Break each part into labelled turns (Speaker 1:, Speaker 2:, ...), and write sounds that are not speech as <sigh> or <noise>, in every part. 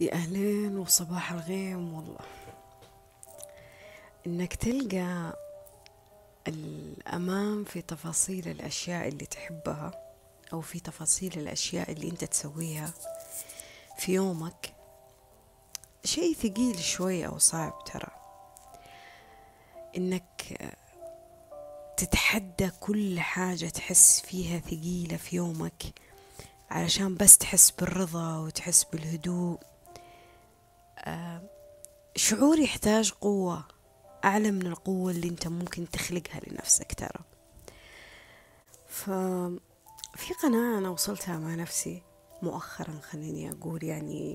Speaker 1: يا أهلين وصباح الغيم والله. إنك تلقى الأمان في تفاصيل الأشياء اللي تحبها أو في تفاصيل الأشياء اللي أنت تسويها في يومك شيء ثقيل شوي أو صعب ترى. إنك تتحدى كل حاجة تحس فيها ثقيلة في يومك علشان بس تحس بالرضا وتحس بالهدوء. شعور يحتاج قوة أعلى من القوة اللي أنت ممكن تخلقها لنفسك ترى. ففي قناعة أنا وصلتها مع نفسي مؤخرا خليني أقول يعني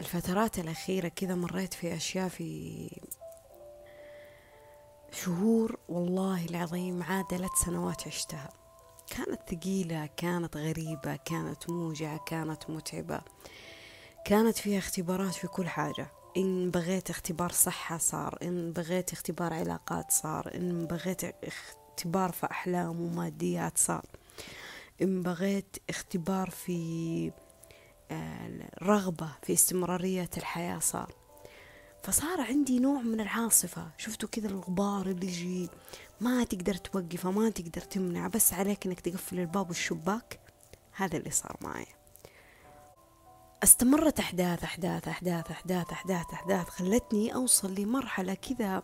Speaker 1: الفترات الأخيرة كذا مريت في أشياء في شهور والله العظيم عادلت سنوات عشتها. كانت ثقيلة كانت غريبة كانت موجعة كانت متعبة. كانت فيها اختبارات في كل حاجة. إن بغيت اختبار صحة صار إن بغيت اختبار علاقات صار إن بغيت اختبار في أحلام وماديات صار. إن بغيت اختبار في آه، في استمرارية الحياة صار. فصار عندي نوع من العاصفة. شفتوا كذا الغبار اللي يجي؟ ما تقدر توقفه ما تقدر تمنع بس عليك إنك تقفل الباب والشباك. هذا اللي صار معي. استمرت أحداث أحداث أحداث أحداث أحداث أحداث خلتني أوصل لمرحلة كذا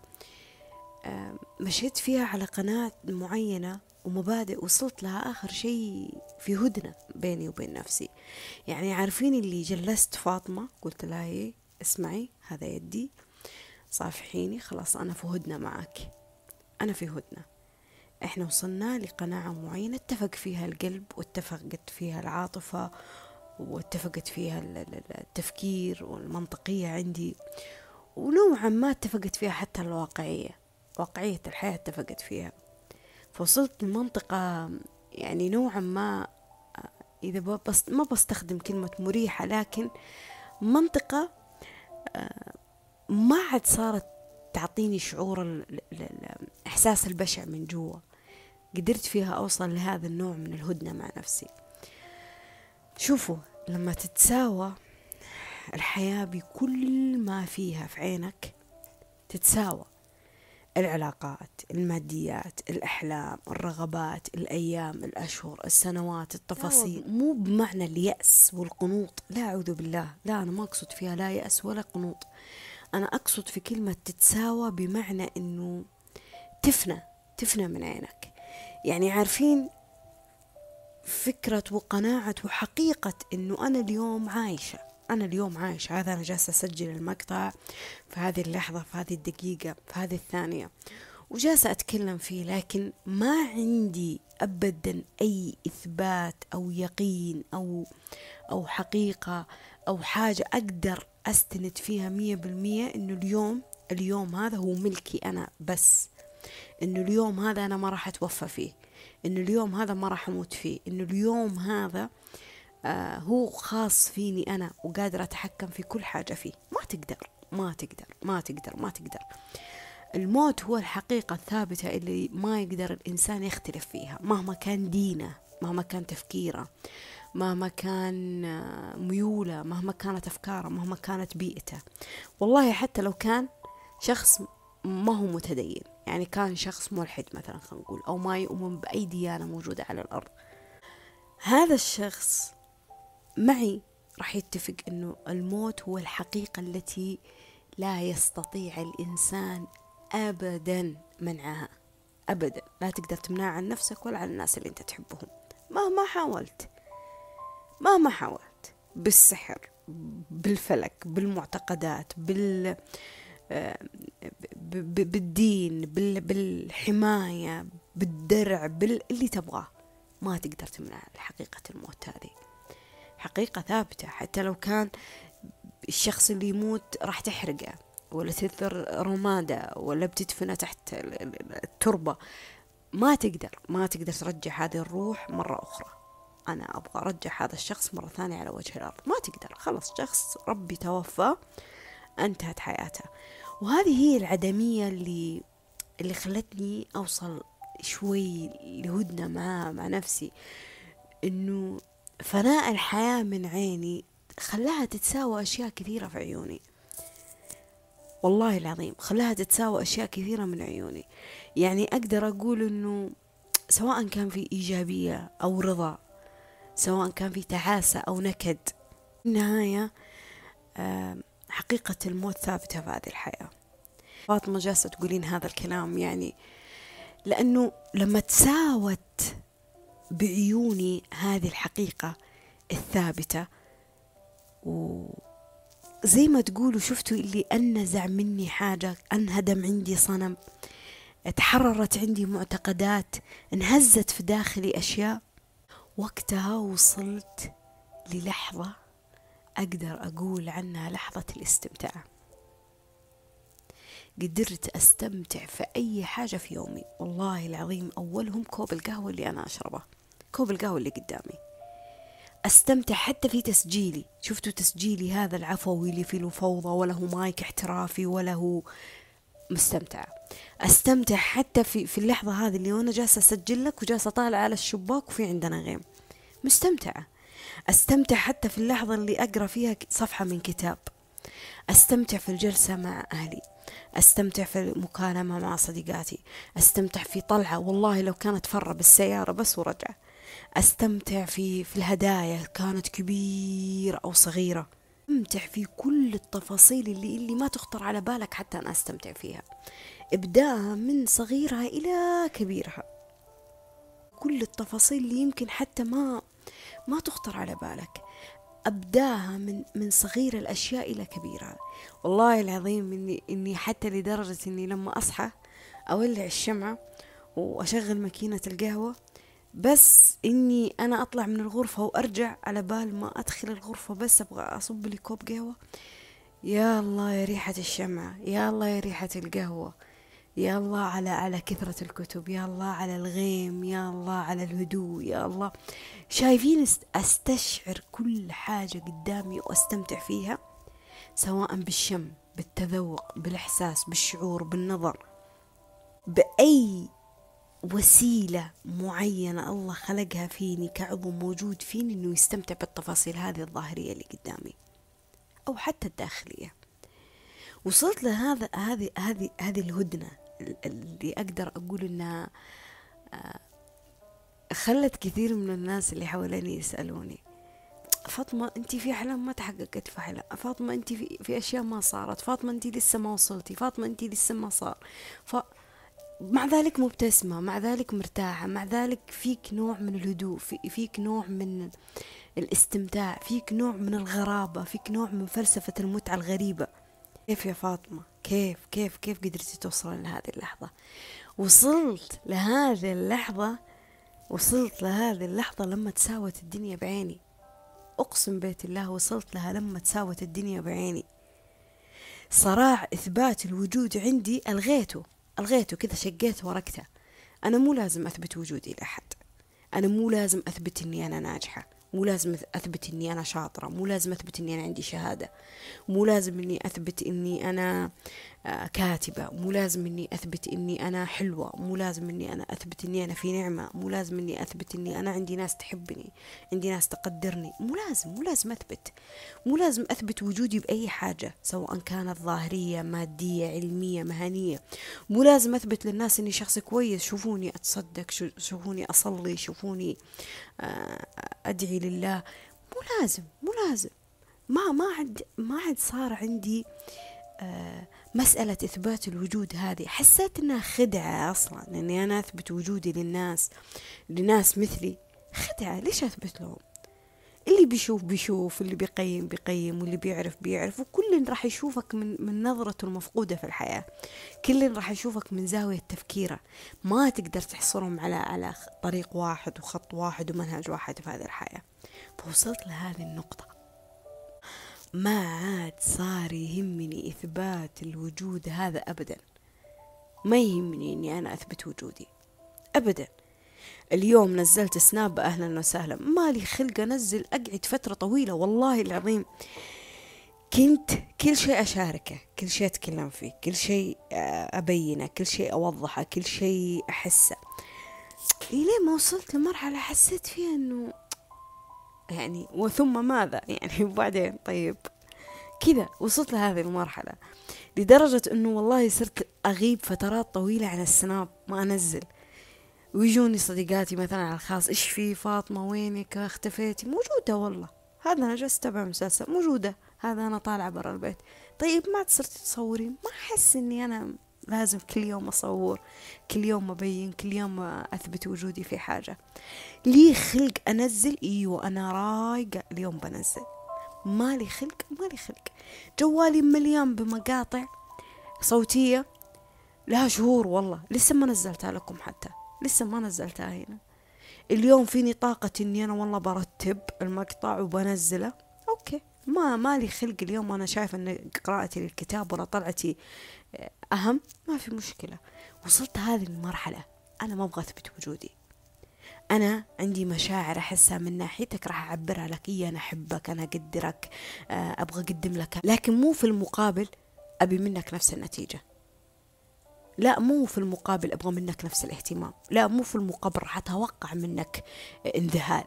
Speaker 1: مشيت فيها على قناة معينة ومبادئ وصلت لها آخر شيء في هدنة بيني وبين نفسي. يعني عارفين اللي جلست فاطمة قلت لها إيه اسمعي هذا يدي صافحيني خلاص أنا في هدنة معك. أنا في هدنة. إحنا وصلنا لقناعة معينة اتفق فيها القلب واتفقت فيها العاطفة واتفقت فيها التفكير والمنطقية عندي ونوعا ما اتفقت فيها حتى الواقعية واقعية الحياة اتفقت فيها. فوصلت لمنطقة يعني نوعا ما إذا بس ما بستخدم كلمة مريحة لكن منطقة ما عاد صارت تعطيني شعور الإحساس البشع من جوا. قدرت فيها أوصل لهذا النوع من الهدنة مع نفسي. شوفوا لما تتساوى الحياة بكل ما فيها في عينك تتساوى. العلاقات الماديات الأحلام الرغبات الأيام الأشهر السنوات التفاصيل. مو بمعنى اليأس والقنوط. لا أعوذ بالله. لا أنا ما أقصد فيها لا يأس ولا قنوط. أنا أقصد في كلمة تتساوى بمعنى أنه تفنى تفنى من عينك. يعني عارفين فكرة وقناعة وحقيقة أنه أنا اليوم عايشة. أنا اليوم عايشة. هذا أنا جالسة أسجل المقطع في هذه اللحظة في هذه الدقيقة في هذه الثانية. وجالسة أتكلم فيه لكن ما عندي أبدا أي إثبات أو يقين أو أو حقيقة أو حاجة أقدر أستند فيها مية بالمية إنه اليوم اليوم هذا هو ملكي أنا بس. إنه اليوم هذا أنا ما راح أتوفى فيه. إنه اليوم هذا ما راح أموت فيه. إنه اليوم هذا آه هو خاص فيني أنا وقادر أتحكم في كل حاجة فيه. ما تقدر ما تقدر ما تقدر ما تقدر. الموت هو الحقيقة الثابتة اللي ما يقدر الإنسان يختلف فيها مهما كان دينه مهما كان تفكيره مهما كان آه، ميوله مهما كانت أفكاره مهما كانت بيئته. والله حتى لو كان شخص ما هو متدين. يعني كان شخص ملحد مثلا خلينا نقول أو ما يؤمن بأي ديانة موجودة على الأرض. هذا الشخص معي راح يتفق أنه الموت هو الحقيقة التي لا يستطيع الإنسان أبدا منعها. أبدا. لا تقدر تمنعها عن نفسك ولا عن الناس اللي أنت تحبهم. مهما حاولت. مهما حاولت. بالسحر بالفلك بالمعتقدات بال بالدين بالحماية بالدرع باللي تبغاه. ما تقدر تمنع حقيقة الموت هذه. حقيقة ثابتة. حتى لو كان الشخص اللي يموت راح تحرقه ولا تثر رمادة ولا بتدفنه تحت التربة. ما تقدر. ما تقدر ترجع هذه الروح مرة أخرى. أنا أبغى أرجع هذا الشخص مرة ثانية على وجه الأرض. ما تقدر. خلص شخص ربي توفى انتهت حياته. وهذه هي العدمية اللي اللي خلتني أوصل شوي لهدنة مع مع نفسي. إنه فناء الحياة من عيني خلاها تتساوى أشياء كثيرة في عيوني. والله العظيم خلاها تتساوى أشياء كثيرة من عيوني. يعني أقدر أقول أنه سواء كان في إيجابية أو رضا سواء كان في تعاسة أو نكد النهاية حقيقة الموت ثابتة في هذه الحياة. فاطمة جالسة تقولين هذا الكلام يعني لأنه لما تساوت بعيوني هذه الحقيقة الثابتة وزي ما تقولوا شفتوا اللي أنزع مني حاجة أنهدم عندي صنم تحررت عندي معتقدات انهزت في داخلي أشياء. وقتها وصلت للحظة أقدر أقول عنها لحظة الاستمتاع. قدرت أستمتع في أي حاجة في يومي. والله العظيم أولهم كوب القهوة اللي أنا أشربه. كوب القهوة اللي قدامي. أستمتع حتى في تسجيلي. شفتوا تسجيلي هذا العفوي اللي فيه فوضى ولا هو مايك احترافي ولا هو مستمتع. أستمتع حتى في في اللحظة هذه اللي وأنا جالسة أسجل لك وجالسة طالعة على الشباك وفي عندنا غيم. مستمتعة أستمتع حتى في اللحظة اللي أقرأ فيها صفحة من كتاب. أستمتع في الجلسة مع أهلي. أستمتع في المكالمة مع صديقاتي. أستمتع في طلعة. والله لو كانت فرة بالسيارة بس ورجع أستمتع في في الهدايا كانت كبيرة أو صغيرة. أستمتع في كل التفاصيل اللي اللي ما تخطر على بالك حتى أنا أستمتع فيها. ابداها من صغيرها إلى كبيرها كل التفاصيل اللي يمكن حتى ما ما تخطر على بالك. أبداها من من صغير الأشياء إلى كبيرها والله العظيم إني إني حتى لدرجة إني لما أصحى أولع الشمعة وأشغل ماكينة القهوة بس إني أنا أطلع من الغرفة وأرجع على بال ما أدخل الغرفة بس أبغى أصب لي كوب قهوة. يا الله يا ريحة الشمعة يا الله يا ريحة القهوة. يا الله على على كثرة الكتب يا الله على الغيم يا الله على الهدوء يا الله. شايفين أستشعر كل حاجة قدامي وأستمتع فيها؟ سواء بالشم بالتذوق بالإحساس بالشعور بالنظر. بأي وسيلة معينة الله خلقها فيني كعضو موجود فيني إنه يستمتع بالتفاصيل هذه الظاهرية اللي قدامي؟ أو حتى الداخلية. وصلت لهذا هذه هذه هذه الهدنة. اللي أقدر أقول إنها آه، خلت كثير من الناس اللي حواليني يسألوني فاطمة أنت في أحلام ما تحققت في أحلام فاطمة أنت في, في أشياء ما صارت فاطمة أنت لسه ما وصلتي فاطمة أنت لسه ما صار ف... مع ذلك مبتسمة مع ذلك مرتاحة مع ذلك فيك نوع من الهدوء في فيك نوع من الاستمتاع فيك نوع من الغرابة فيك نوع من فلسفة المتعة الغريبة. كيف يا فاطمة؟ كيف كيف كيف قدرتي توصلين لهذه اللحظة؟ وصلت لهذه اللحظة وصلت لهذه اللحظة لما تساوت الدنيا بعيني. أقسم بيت الله وصلت لها لما تساوت الدنيا بعيني. صراع إثبات الوجود عندي ألغيته ألغيته كذا شقيت ورقته. أنا مو لازم أثبت وجودي لأحد. أنا مو لازم أثبت إني أنا ناجحة. مو لازم أثبت إني أنا شاطرة مو لازم أثبت إني أنا عندي شهادة مو لازم إني أثبت إني أنا آه، كاتبة مو لازم إني أثبت إني أنا حلوة مو لازم إني أنا أثبت إني أنا في نعمة مو لازم إني أثبت إني أنا عندي ناس تحبني عندي ناس تقدرني. مو لازم مو لازم أثبت. مو لازم أثبت وجودي بأي حاجة سواء كانت ظاهرية مادية علمية مهنية. مو لازم أثبت للناس إني شخص كويس شوفوني أتصدق شوفوني أصلي شوفوني آه، أدعي لله. مو لازم مو لازم. ما ما عاد ما عاد صار عندي آه مسألة إثبات الوجود هذه. حسيت إنها خدعة أصلا إني أنا أثبت وجودي للناس لناس مثلي. خدعة ليش أثبت لهم؟ اللي بيشوف بيشوف اللي بيقيم بيقيم واللي بيعرف بيعرف وكل راح يشوفك من من نظرته المفقودة في الحياة. كل راح يشوفك من زاوية تفكيره. ما تقدر تحصرهم على على طريق واحد وخط واحد ومنهج واحد في هذه الحياة. فوصلت لهذه النقطة. ما عاد صار يهمني إثبات الوجود هذا أبدا. ما يهمني إني أنا أثبت وجودي. أبدا. اليوم نزلت سناب أهلا وسهلا. مالي خلق أنزل أقعد فترة طويلة والله العظيم. كنت كل شيء أشاركه كل شيء أتكلم فيه كل شيء آه، أبينه كل شيء أوضحه كل شيء أحسه. إلين ما وصلت لمرحلة حسيت فيها أنه يعني وثم ماذا؟ <laughs> يعني وبعدين طيب. كذا وصلت لهذه المرحلة لدرجة إنه والله صرت أغيب فترات طويلة عن السناب ما أنزل. ويجوني صديقاتي مثلا على الخاص إيش في؟ فاطمة وينك؟ اختفيتي. موجودة والله. هذا أنا جالسة أتابع مسلسل موجودة. هذا أنا طالعة برا البيت. طيب ما صرتي تصورين؟ ما أحس إني أنا لازم كل يوم أصور كل يوم أبين كل يوم أثبت وجودي في حاجة. لي خلق أنزل؟ إيوه أنا رايقة. اليوم بنزل. مالي خلق؟ مالي خلق. جوالي مليان بمقاطع صوتية. لها شهور والله. لسه ما نزلتها لكم حتى. لسه ما نزلتها هنا. اليوم فيني طاقة إني أنا والله برتب المقطع وبنزله. ما مالي خلق اليوم أنا شايفة إن قراءتي للكتاب ولا طلعتي أهم ما في مشكلة. وصلت هذه المرحلة أنا ما أبغى أثبت وجودي. أنا عندي مشاعر أحسها من ناحيتك راح أعبرها لك. إيه أنا أحبك أنا أقدرك آه، أبغى أقدم لك. لكن مو في المقابل أبي منك نفس النتيجة. لا مو في المقابل أبغى منك نفس الاهتمام. لا مو في المقابل راح أتوقع منك انذهال.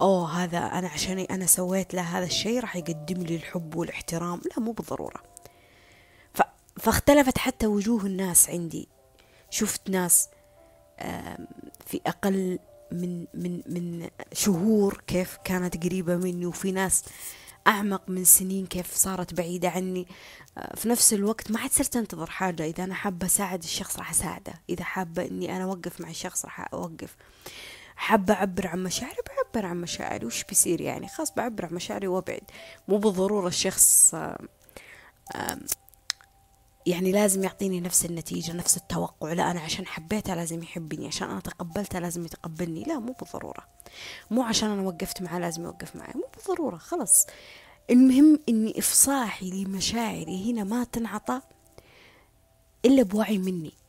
Speaker 1: أوه هذا أنا عشان أنا سويت له هذا الشيء راح يقدم لي الحب والاحترام. لا مو بالضرورة. ف... فاختلفت حتى وجوه الناس عندي. شفت ناس في أقل من من من شهور كيف كانت قريبة مني وفي ناس أعمق من سنين كيف صارت بعيدة عني. آه، في نفس الوقت ما حد صرت أنتظر حاجة. إذا أنا حابة أساعد الشخص راح أساعده. إذا حابة إني أنا أوقف مع الشخص راح أوقف. حابة أعبر عن مشاعري؟ بعبر عن مشاعري. وش بيصير يعني؟ خلاص بعبر عن مشاعري وأبعد. مو بالضرورة الشخص يعني لازم يعطيني نفس النتيجة نفس التوقع. لا أنا عشان حبيته لازم يحبني عشان أنا تقبلته لازم يتقبلني. لا مو بالضرورة. مو عشان أنا وقفت معاه لازم يوقف معي مو بالضرورة. خلص المهم إني إفصاحي لمشاعري هنا ما تنعطى إلا بوعي مني.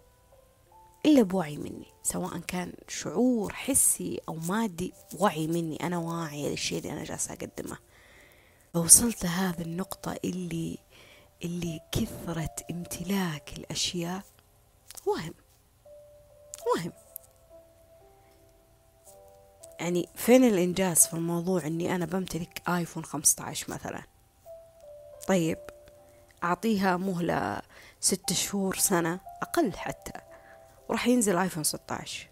Speaker 1: إلا بوعي مني سواء كان شعور حسي أو مادي وعي مني أنا واعية للشيء اللي أنا جالسة أقدمه. فوصلت لهذه النقطة اللي اللي كثرة امتلاك الأشياء. وهم وهم. يعني فين الإنجاز في الموضوع إني أنا بمتلك آيفون 15 مثلا؟ طيب أعطيها مهلة ست شهور سنة أقل حتى. وراح ينزل آيفون 16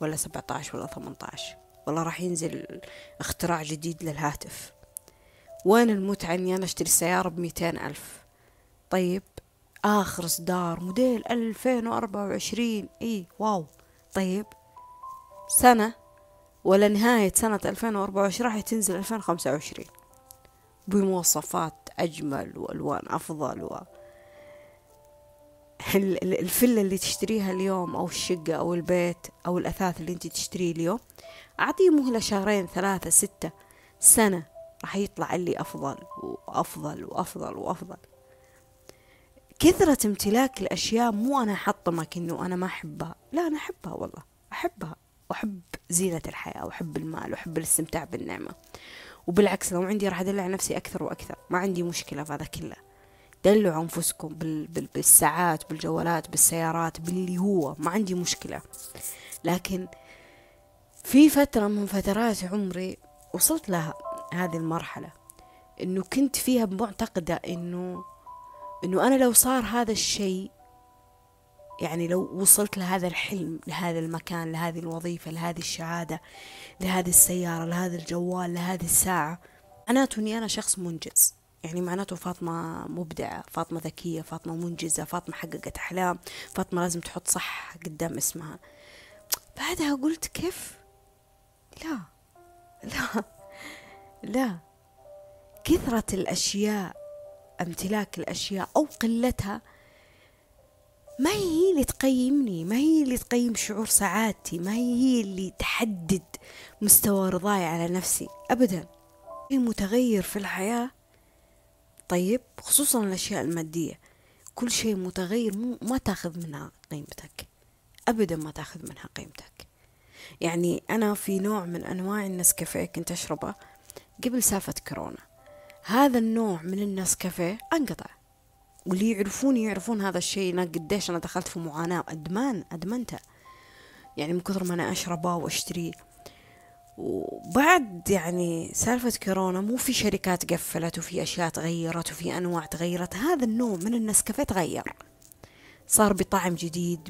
Speaker 1: ولا 17 ولا 18 ولا راح ينزل اختراع جديد للهاتف. وين المتعة إني أنا أشتري سيارة بميتين ألف؟ طيب آخر إصدار موديل ألفين وأربعة وعشرين. إي واو. طيب سنة ولا نهاية سنة ألفين وأربعة وعشرين راح تنزل ألفين وخمسة وعشرين. بمواصفات أجمل وألوان أفضل و الفلة اللي تشتريها اليوم أو الشقة أو البيت أو الأثاث اللي أنت تشتريه اليوم أعطيه مهلة شهرين ثلاثة ستة سنة راح يطلع اللي أفضل وأفضل وأفضل وأفضل. كثرة امتلاك الأشياء مو أنا أحطمك إنه أنا ما أحبها لا أنا أحبها والله أحبها وأحب زينة الحياة وأحب المال وأحب الاستمتاع بالنعمة. وبالعكس لو عندي راح أدلع نفسي أكثر وأكثر ما عندي مشكلة في هذا كله. دلعوا أنفسكم بال بال بالساعات بالجوالات بالسيارات باللي هو ما عندي مشكلة. لكن في فترة من فترات عمري وصلت لها هذه المرحلة إنه كنت فيها معتقدة إنه إنه أنا لو صار هذا الشيء يعني لو وصلت لهذا الحلم لهذا المكان لهذه الوظيفة لهذه الشهادة لهذه السيارة لهذا الجوال لهذه الساعة معناته اني أنا شخص منجز. يعني معناته فاطمة مبدعة فاطمة ذكية فاطمة منجزة فاطمة حققت أحلام فاطمة لازم تحط صح قدام اسمها. بعدها قلت كيف؟ لا لا لا. كثرة الأشياء امتلاك الأشياء أو قلتها ما هي اللي تقيمني ما هي اللي تقيم شعور سعادتي ما هي اللي تحدد مستوى رضاي على نفسي. أبدا. المتغير في الحياة طيب خصوصا الأشياء المادية. كل شيء متغير مو ما تأخذ منها قيمتك. أبدا ما تأخذ منها قيمتك. يعني أنا في نوع من أنواع النسكافيه كنت أشربه قبل سالفة كورونا. هذا النوع من النسكافيه أنقطع. واللي يعرفوني يعرفون هذا الشيء أنا قديش أنا دخلت في معاناة أدمان أدمنته. يعني من كثر ما أنا أشربه وأشتريه. وبعد يعني سالفة كورونا مو في شركات قفلت وفي أشياء تغيرت وفي أنواع تغيرت هذا النوع من النسكافيه تغير. صار بطعم جديد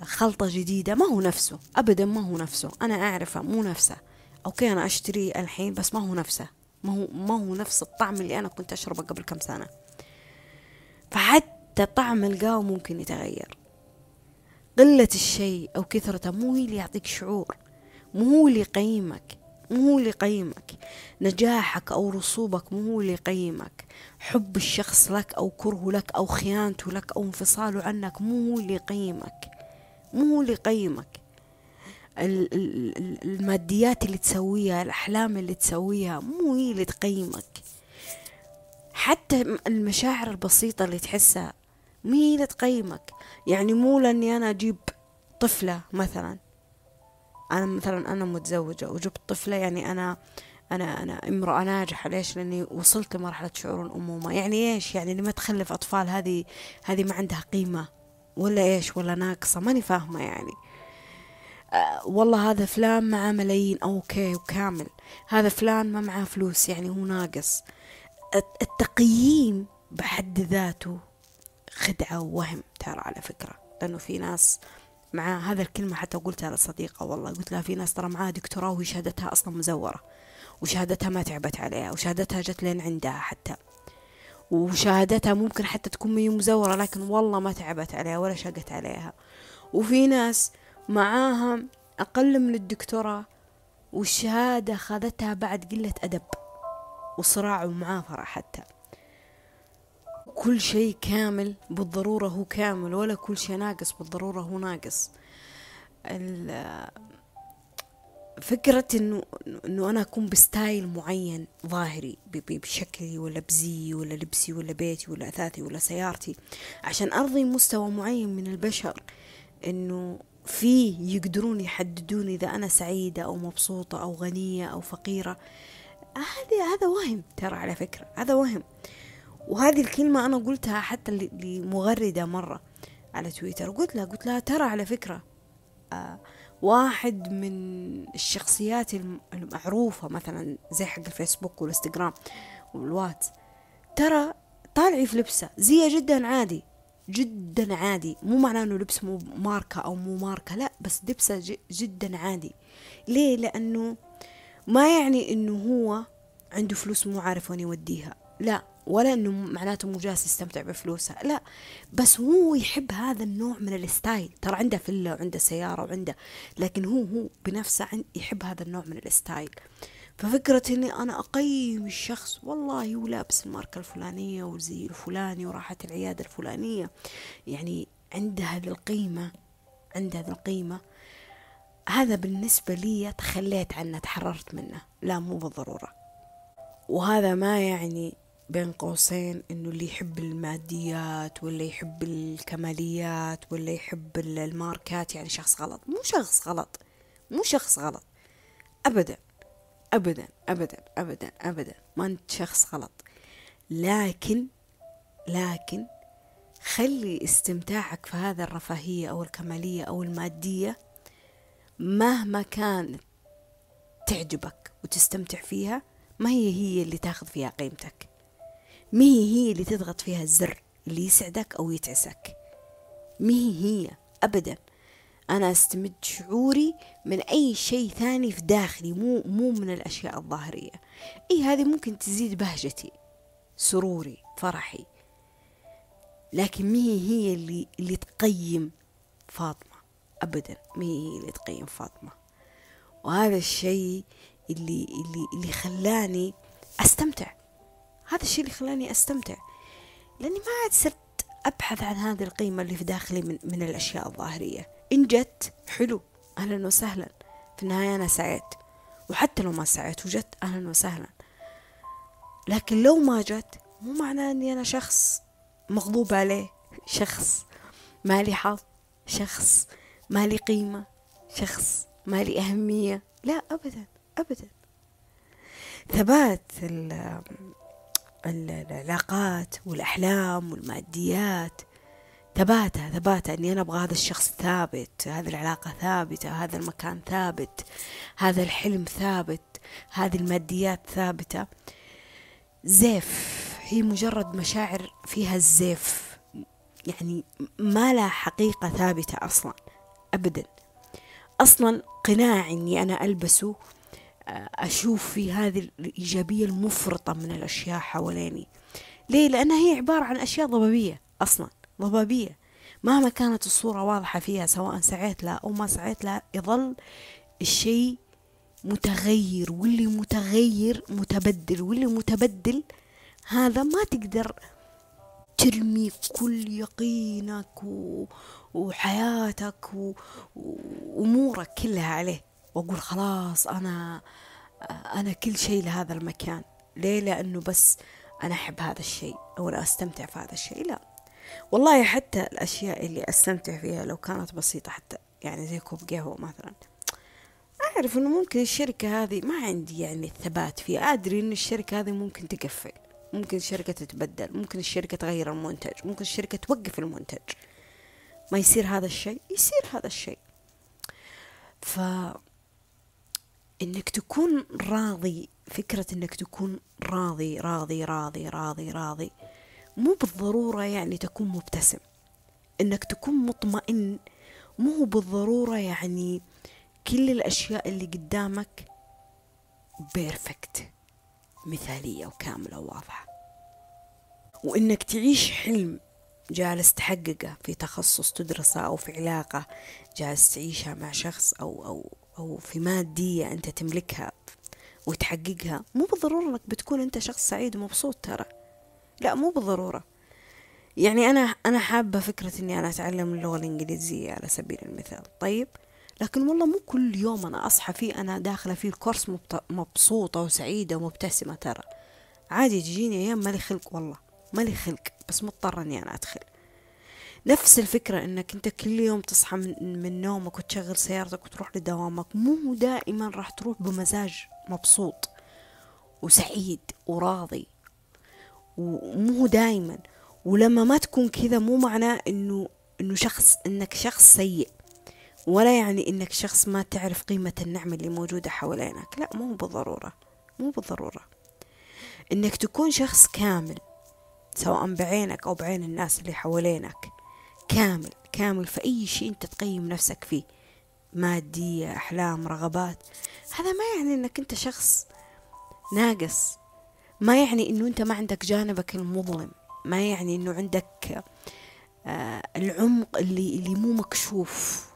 Speaker 1: بخلطة جديدة ما هو نفسه أبدا ما هو نفسه. أنا أعرفه مو نفسه. أوكي أنا أشتري الحين بس ما هو نفسه. ما هو ما هو نفس الطعم اللي أنا كنت أشربه قبل كم سنة. فحتى طعم القهوة ممكن يتغير. قلة الشيء أو كثرته مو هي اللي يعطيك شعور مو هو اللي يقيمك مو هو اللي يقيمك. نجاحك أو رسوبك مو هو اللي يقيمك. حب الشخص لك أو كرهه لك أو خيانته لك أو انفصاله عنك مو هو اللي يقيمك مو هو اللي يقيمك. الماديات اللي تسويها الأحلام اللي تسويها مو هي اللي تقيمك. حتى المشاعر البسيطة اللي تحسها اللي تقيمك. يعني مو لأني أنا أجيب طفلة مثلا أنا مثلا أنا متزوجة وجبت طفلة يعني أنا أنا أنا امرأة ناجحة ليش؟ لأني وصلت لمرحلة شعور الأمومة يعني إيش؟ يعني اللي ما تخلف أطفال هذه هذه ما عندها قيمة ولا إيش؟ ولا ناقصة ماني فاهمة يعني أه والله هذا فلان معه ملايين أوكي وكامل هذا فلان ما معاه فلوس يعني هو ناقص التقييم بحد ذاته خدعة ووهم ترى على فكرة. لأنه في ناس مع هذا الكلمة حتى قلتها لصديقة والله قلت لها في ناس ترى معاها دكتوراه وهي شهادتها أصلا مزورة وشهادتها ما تعبت عليها وشهادتها جت لين عندها حتى. وشهادتها ممكن حتى تكون مي مزورة لكن والله ما تعبت عليها ولا شقت عليها. وفي ناس معاها أقل من الدكتوراه والشهادة خذتها بعد قلة أدب وصراع ومعافرة حتى. كل شيء كامل بالضرورة هو كامل ولا كل شيء ناقص بالضرورة هو ناقص. فكرة انه إنه أنا أكون بستايل معين ظاهري بشكلي ولا بزي ولا لبسي ولا بيتي ولا أثاثي ولا سيارتي عشان أرضي مستوى معين من البشر. إنه في يقدرون يحددون إذا أنا سعيدة أو مبسوطة أو غنية أو فقيرة. هذا هذا وهم ترى على فكرة هذا وهم. وهذه الكلمة أنا قلتها حتى لمغردة مرة على تويتر. قلت لها قلت لها ترى على فكرة آه واحد من الشخصيات المعروفة مثلا زي حق الفيسبوك والإنستغرام والواتس ترى طالعي في لبسه زي جدا عادي جدا عادي. مو معناه إنه لبس مو ماركة أو مو ماركة لا بس لبسه جدا عادي. ليه؟ لأنه ما يعني إنه هو عنده فلوس مو عارف وين يوديها. لا ولا إنه معناته مو جالس يستمتع بفلوسه لا. بس هو يحب هذا النوع من ال style. ترى عنده فيلا وعنده سيارة وعنده لكن هو هو بنفسه يحب هذا النوع من ال style. ففكرة إني أنا أقيم الشخص والله هو لابس الماركة الفلانية والزي الفلاني وراحت العيادة الفلانية. يعني عنده هذه القيمة عنده هذه القيمة. هذا بالنسبة لي تخليت عنه تحررت منه. لا مو بالضرورة. وهذا ما يعني بين قوسين إنه اللي يحب الماديات ولا يحب الكماليات ولا يحب الماركات يعني شخص غلط. مو شخص غلط. مو شخص غلط. ابدا. ابدا. ابدا. ابدا. ابدا. ما أنت شخص غلط. لكن لكن خلي استمتاعك في هذا الرفاهية أو الكمالية أو المادية مهما كانت تعجبك وتستمتع فيها ما هي هي اللي تاخذ فيها قيمتك. مهي هي اللي تضغط فيها الزر اللي يسعدك أو يتعسك. مهي هي أبدا. أنا أستمد شعوري من أي شيء ثاني في داخلي مو مو من الأشياء الظاهرية. أي هذه ممكن تزيد بهجتي سروري فرحي. لكن مهي هي اللي اللي تقيم فاطمة. أبدا مهي هي اللي تقيم فاطمة. وهذا الشيء اللي اللي اللي خلاني أستمتع. هذا الشيء اللي خلاني أستمتع. لأني ما عاد صرت أبحث عن هذه القيمة اللي في داخلي من, من الأشياء الظاهرية. إن جت حلو أهلا وسهلا. في النهاية أنا سعيت. وحتى لو ما سعيت وجت أهلا وسهلا. لكن لو ما جت مو معناه أني أنا شخص مغضوب عليه. شخص ما لي حظ. شخص ما لي قيمة. شخص ما لي أهمية. لا أبدا أبدا. ثبات العلاقات والأحلام والماديات. ثباتها ثباتها إني أنا أبغى هذا الشخص ثابت هذه العلاقة ثابتة هذا المكان ثابت هذا الحلم ثابت هذه الماديات ثابتة. زيف هي مجرد مشاعر فيها الزيف. يعني ما لها حقيقة ثابتة أصلا أبدا. أصلا قناع أني أنا ألبسه أشوف في هذه الإيجابية المفرطة من الأشياء حواليني ليه؟ لأنها هي عبارة عن أشياء ضبابية أصلا ضبابية مهما كانت الصورة واضحة فيها سواء سعيت لها أو ما سعيت لها يظل الشيء متغير واللي متغير متبدل واللي متبدل هذا ما تقدر ترمي كل يقينك. وحياتك. وأمورك كلها عليه وأقول خلاص أنا أنا كل شيء لهذا المكان. ليه؟ لأنه بس أنا أحب هذا الشيء أو أنا أستمتع في هذا الشيء لا. والله حتى الأشياء اللي أستمتع فيها لو كانت بسيطة حتى يعني زي كوب قهوة مثلا. أعرف إنه ممكن الشركة هذه ما عندي يعني الثبات فيها. أدري إن الشركة هذه ممكن تقفل ممكن الشركة تتبدل ممكن الشركة تغير المنتج ممكن الشركة توقف المنتج. ما يصير هذا الشيء يصير هذا الشيء ف إنك تكون راضي فكرة إنك تكون راضي راضي راضي راضي راضي مو بالضرورة يعني تكون مبتسم. إنك تكون مطمئن مو بالضرورة يعني كل الأشياء اللي قدامك بيرفكت مثالية وكاملة وواضحة. وإنك تعيش حلم جالس تحققه في تخصص تدرسه أو في علاقة جالس تعيشها مع شخص أو أو أو في مادية أنت تملكها وتحققها مو بالضرورة إنك بتكون أنت شخص سعيد ومبسوط ترى. لا مو بالضرورة. يعني أنا أنا حابة فكرة إني أنا أتعلم اللغة الإنجليزية على سبيل المثال. طيب لكن والله مو كل يوم أنا أصحى فيه أنا داخلة فيه الكورس مبسوطة وسعيدة ومبتسمة ترى. عادي تجيني أيام مالي خلق والله مالي خلق بس مضطرة إني أنا أدخل. نفس الفكرة إنك أنت كل يوم تصحى من, من نومك وتشغل سيارتك وتروح لدوامك مو دائما راح تروح بمزاج مبسوط وسعيد وراضي ومو دائما. ولما ما تكون كذا مو معناه إنه إنه شخص إنك شخص سيء ولا يعني إنك شخص ما تعرف قيمة النعمة اللي موجودة حوالينك. لا مو بالضرورة مو بالضرورة. إنك تكون شخص كامل سواء بعينك أو بعين الناس اللي حوالينك. كامل كامل في أي شيء أنت تقيم نفسك فيه. مادية أحلام رغبات. هذا ما يعني إنك أنت شخص ناقص. ما يعني إنه أنت ما عندك جانبك المظلم. ما يعني إنه عندك آه العمق اللي اللي مو مكشوف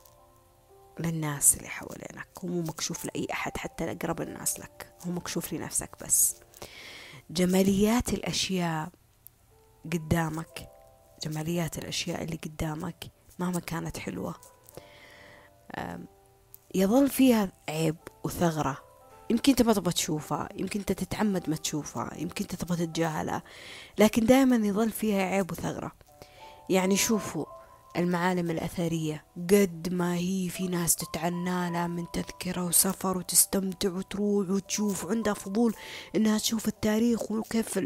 Speaker 1: للناس اللي حوالينك هو مو مكشوف لأي أحد حتى لأقرب الناس لك. هو مكشوف لنفسك بس. جماليات الأشياء قدامك جماليات الأشياء اللي قدامك مهما كانت حلوة. يظل فيها عيب وثغرة. يمكن أنت ما تبغى تشوفها يمكن أنت تتعمد ما تشوفها يمكن أنت تبغى تتجاهلها لكن دائما يظل فيها عيب وثغرة. يعني شوفوا المعالم الأثرية قد ما هي في ناس تتعنى لها من تذكرة وسفر وتستمتع وتروح وتشوف عندها فضول إنها تشوف التاريخ وكيف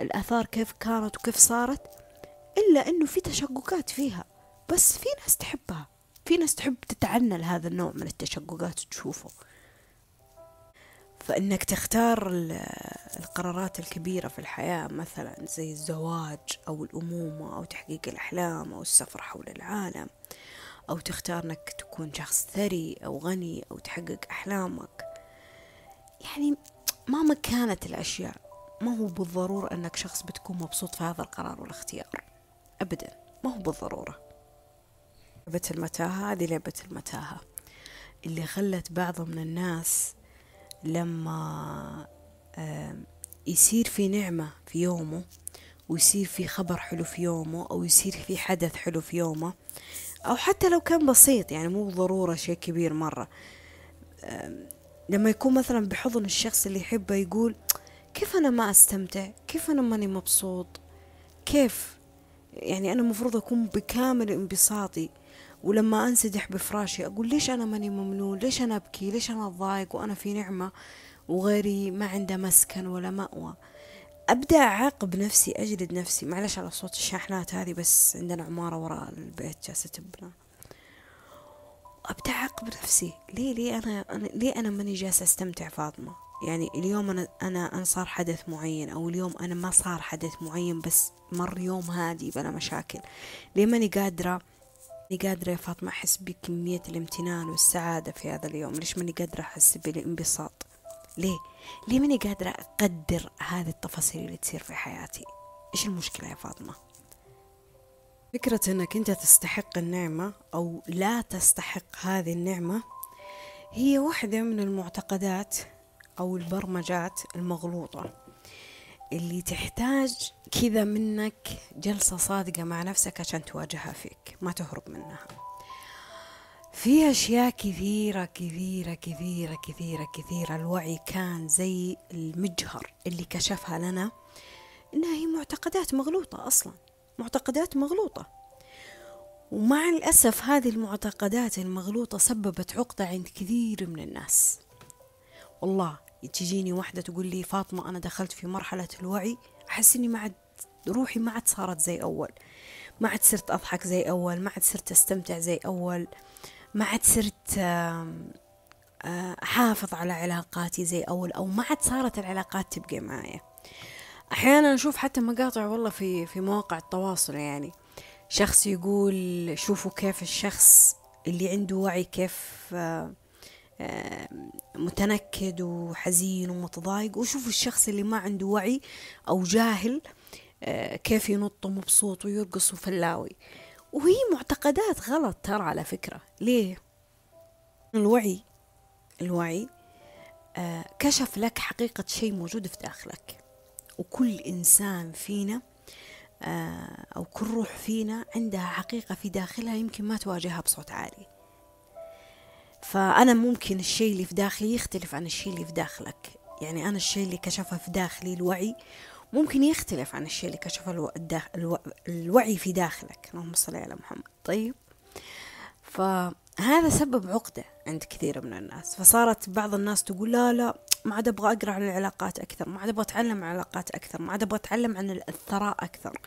Speaker 1: الآثار كيف كانت وكيف صارت. إلا إنه في تشققات فيها. بس في ناس تحبها. في ناس تحب تتعنى لهذا النوع من التشققات وتشوفه. فإنك تختار القرارات الكبيرة في الحياة مثلا زي الزواج أو الأمومة أو تحقيق الأحلام أو السفر حول العالم أو تختار أنك تكون شخص ثري أو غني أو تحقق أحلامك. يعني مهما كانت الأشياء. ما هو بالضرورة أنك شخص بتكون مبسوط في هذا القرار والاختيار. أبدا ما هو بالضرورة. لعبة المتاهة هذه لعبة المتاهة اللي خلت بعض من الناس لما يصير في نعمة في يومه ويصير في خبر حلو في يومه أو يصير في حدث حلو في يومه أو حتى لو كان بسيط يعني مو ضرورة شيء كبير مرة. لما يكون مثلا بحضن الشخص اللي يحبه يقول كيف أنا ما أستمتع؟ كيف أنا ماني مبسوط؟ كيف؟ يعني أنا مفروض أكون بكامل انبساطي ولما أنسدح بفراشي أقول ليش أنا ماني ممنون ليش أنا أبكي؟ ليش أنا أضايق وأنا في نعمة وغيري ما عنده مسكن ولا مأوى. أبدأ أعاقب نفسي أجلد نفسي. معلش على صوت الشاحنات هذه بس عندنا عمارة وراء البيت جالسة تبنى. أبدأ أعاقب نفسي. ليه؟ ليه أنا, أنا ليه أنا ماني جالسة أستمتع فاطمة؟ يعني اليوم أنا أنا أنا صار حدث معين أو اليوم أنا ما صار حدث معين بس مر يوم هادي بلا مشاكل. ليه ماني قادرة؟ ماني قادرة يا فاطمة أحس بكمية الامتنان والسعادة في هذا اليوم. ليش ماني قادرة أحس بالانبساط؟ ليه؟ ليه ماني قادرة أقدر هذه التفاصيل اللي تصير في حياتي؟ إيش المشكلة يا فاطمة؟ فكرة أنك أنت تستحق النعمة أو لا تستحق هذه النعمة هي واحدة من المعتقدات أو البرمجات المغلوطة. اللي تحتاج كذا منك جلسة صادقة مع نفسك عشان تواجهها فيك ما تهرب منها. في أشياء كثيرة كثيرة كثيرة كثيرة كثيرة. الوعي كان زي المجهر اللي كشفها لنا إنها هي معتقدات مغلوطة أصلا معتقدات مغلوطة. ومع الأسف هذه المعتقدات المغلوطة سببت عقدة عند كثير من الناس. والله تجيني واحدة تقول لي فاطمة أنا دخلت في مرحلة الوعي أحس إني ما عاد روحي ما عاد صارت زي أول. ما عاد صرت أضحك زي أول ما عاد صرت أستمتع زي أول ما عاد صرت أحافظ على علاقاتي زي أول أو ما عاد صارت العلاقات تبقى معايا. أحيانا أشوف حتى مقاطع والله في في مواقع التواصل يعني. شخص يقول شوفوا كيف الشخص اللي عنده وعي كيف متنكد وحزين ومتضايق. وشوفوا الشخص اللي ما عنده وعي أو جاهل كيف ينط مبسوط ويرقص وفلاوي. وهي معتقدات غلط ترى على فكرة. ليه؟ الوعي الوعي كشف لك حقيقة شيء موجود في داخلك. وكل إنسان فينا أو كل روح فينا عندها حقيقة في داخلها يمكن ما تواجهها بصوت عالي. فأنا ممكن الشيء اللي في داخلي يختلف عن الشيء اللي في داخلك. يعني أنا الشيء اللي كشفه في داخلي الوعي ممكن يختلف عن الشيء اللي كشفه ألو... ألو... الوعي في داخلك. اللهم صل على محمد. طيب. فهذا سبب عقدة عند كثير من الناس. فصارت بعض الناس تقول لا لا ما عاد أبغى أقرأ عن العلاقات أكثر ما عاد أبغى أتعلم عن العلاقات أكثر ما عاد أبغى أتعلم عن الثراء أكثر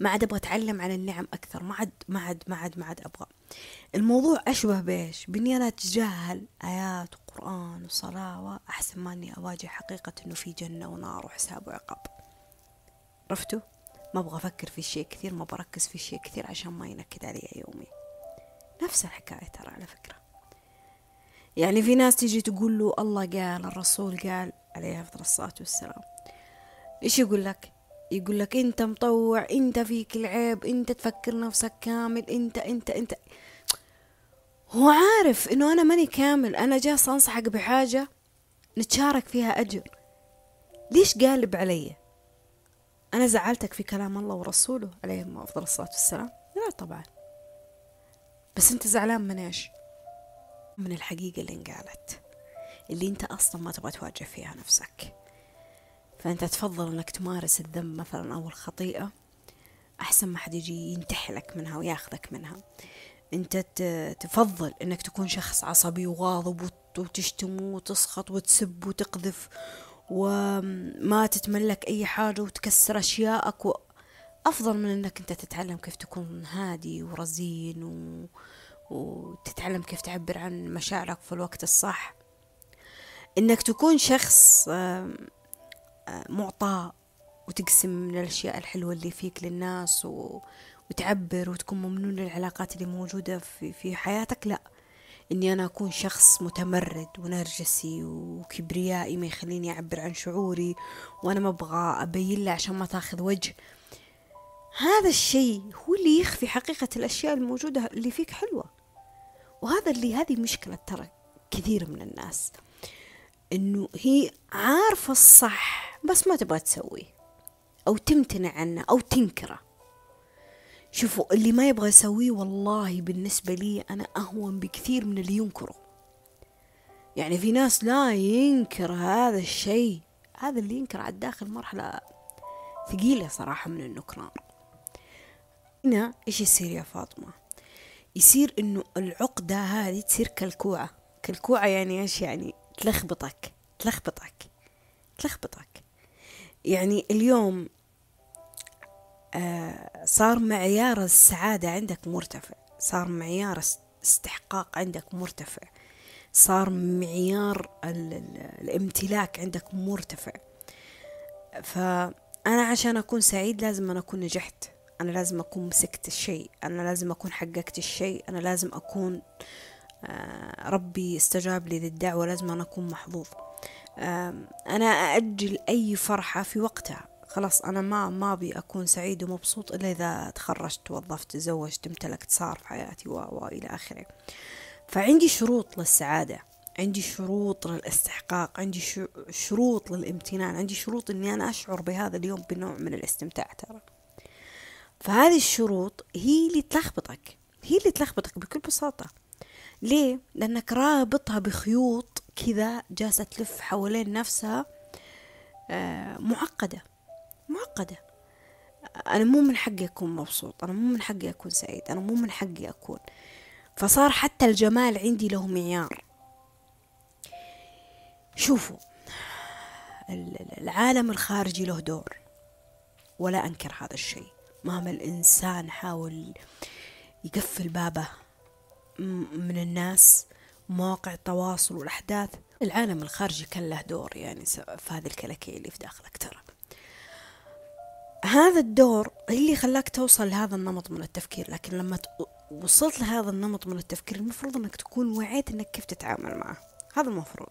Speaker 1: ما عاد أبغى أتعلم عن النعم أكثر ما عاد ما عاد ما عاد ما عاد أبغى. الموضوع أشبه بإيش؟ بإني أنا أتجاهل آيات وقرآن وصلاة أحسن ما اني أواجه حقيقة إنه في جنة ونار وحساب وعقاب. عرفتوا ما أبغى أفكر في شيء كثير ما بركز في شيء كثير عشان ما ينكد علي يومي. نفس الحكاية ترى على فكرة. يعني في ناس تيجي تقول له الله قال الرسول قال عليه أفضل الصلاة والسلام. إيش يقول لك؟ يقول لك أنت مطوع أنت فيك العيب أنت تفكر نفسك كامل أنت أنت أنت. هو عارف إنه أنا ماني كامل أنا جالس أنصحك بحاجة نتشارك فيها أجر. ليش قالب علي؟ أنا زعلتك في كلام الله ورسوله عليهم أفضل الصلاة والسلام؟ لا طبعا. بس أنت زعلان من إيش؟ من الحقيقة اللي انقالت اللي أنت أصلا ما تبغى تواجه فيها نفسك. فأنت تفضل إنك تمارس الذنب مثلا أو الخطيئة أحسن ما حد يجي ينتحلك منها وياخذك منها. أنت تفضل إنك تكون شخص عصبي وغاضب وتشتم وتسخط وتسب وتقذف وما تتملك أي حاجة وتكسر اشيائك و... افضل من إنك أنت تتعلم كيف تكون هادي ورزين و... وتتعلم كيف تعبر عن مشاعرك في الوقت الصح. إنك تكون شخص معطاء وتقسم من الأشياء الحلوة اللي فيك للناس و... وتعبر وتكون ممنون للعلاقات اللي موجودة في في حياتك لا. إني أنا أكون شخص متمرد ونرجسي وكبريائي ما يخليني أعبر عن شعوري وأنا ما أبغى أبين له عشان ما تاخذ وجه. هذا الشيء هو اللي يخفي حقيقة الأشياء الموجودة اللي فيك حلوة. وهذا اللي هذه مشكلة ترى كثير من الناس. إنه هي عارفة الصح بس ما تبغى تسويه أو تمتنع عنه أو تنكره. شوفوا اللي ما يبغى يسويه والله بالنسبة لي أنا أهون بكثير من اللي ينكره. يعني في ناس لا ينكر هذا الشيء. هذا اللي ينكر على الداخل مرحلة ثقيلة صراحة من النكران. هنا إيش يصير يا فاطمة؟ يصير إنه العقدة هذه تصير كالكوعة. كالكوعة يعني إيش يعني؟ تلخبطك تلخبطك تلخبطك. يعني اليوم آه صار معيار السعادة عندك مرتفع صار معيار استحقاق عندك مرتفع صار معيار الامتلاك عندك مرتفع. فأنا عشان أكون سعيد لازم أنا أكون نجحت أنا لازم أكون مسكت الشيء أنا لازم أكون حققت الشيء أنا لازم أكون آه، ربي استجاب لي للدعوة لازم أنا أكون محظوظ. أنا أأجل أي فرحة في وقتها. خلاص أنا ما ما أبي أكون سعيد ومبسوط إلا إذا تخرجت توظفت تزوجت امتلكت صار في حياتي وإلى آخره. فعندي شروط للسعادة عندي شروط للاستحقاق عندي شروط للامتنان عندي شروط إني أنا أشعر بهذا اليوم بنوع من الاستمتاع ترى. فهذه الشروط هي اللي تلخبطك هي اللي تلخبطك بكل بساطة. ليه؟ لأنك رابطها بخيوط كذا جالسة تلف حوالين نفسها آه، معقدة معقدة. أنا مو من حقي أكون مبسوط أنا مو من حقي أكون سعيد أنا مو من حقي أكون. فصار حتى الجمال عندي له معيار. شوفوا العالم الخارجي له دور. ولا أنكر هذا الشيء. مهما الإنسان حاول يقفل بابه من الناس مواقع التواصل والأحداث. العالم الخارجي كان له دور يعني في هذه الكلكية اللي في داخلك ترى. هذا الدور اللي خلاك توصل لهذا النمط من التفكير لكن لما وصلت لهذا النمط من التفكير المفروض إنك تكون وعيت إنك كيف تتعامل معه. هذا المفروض.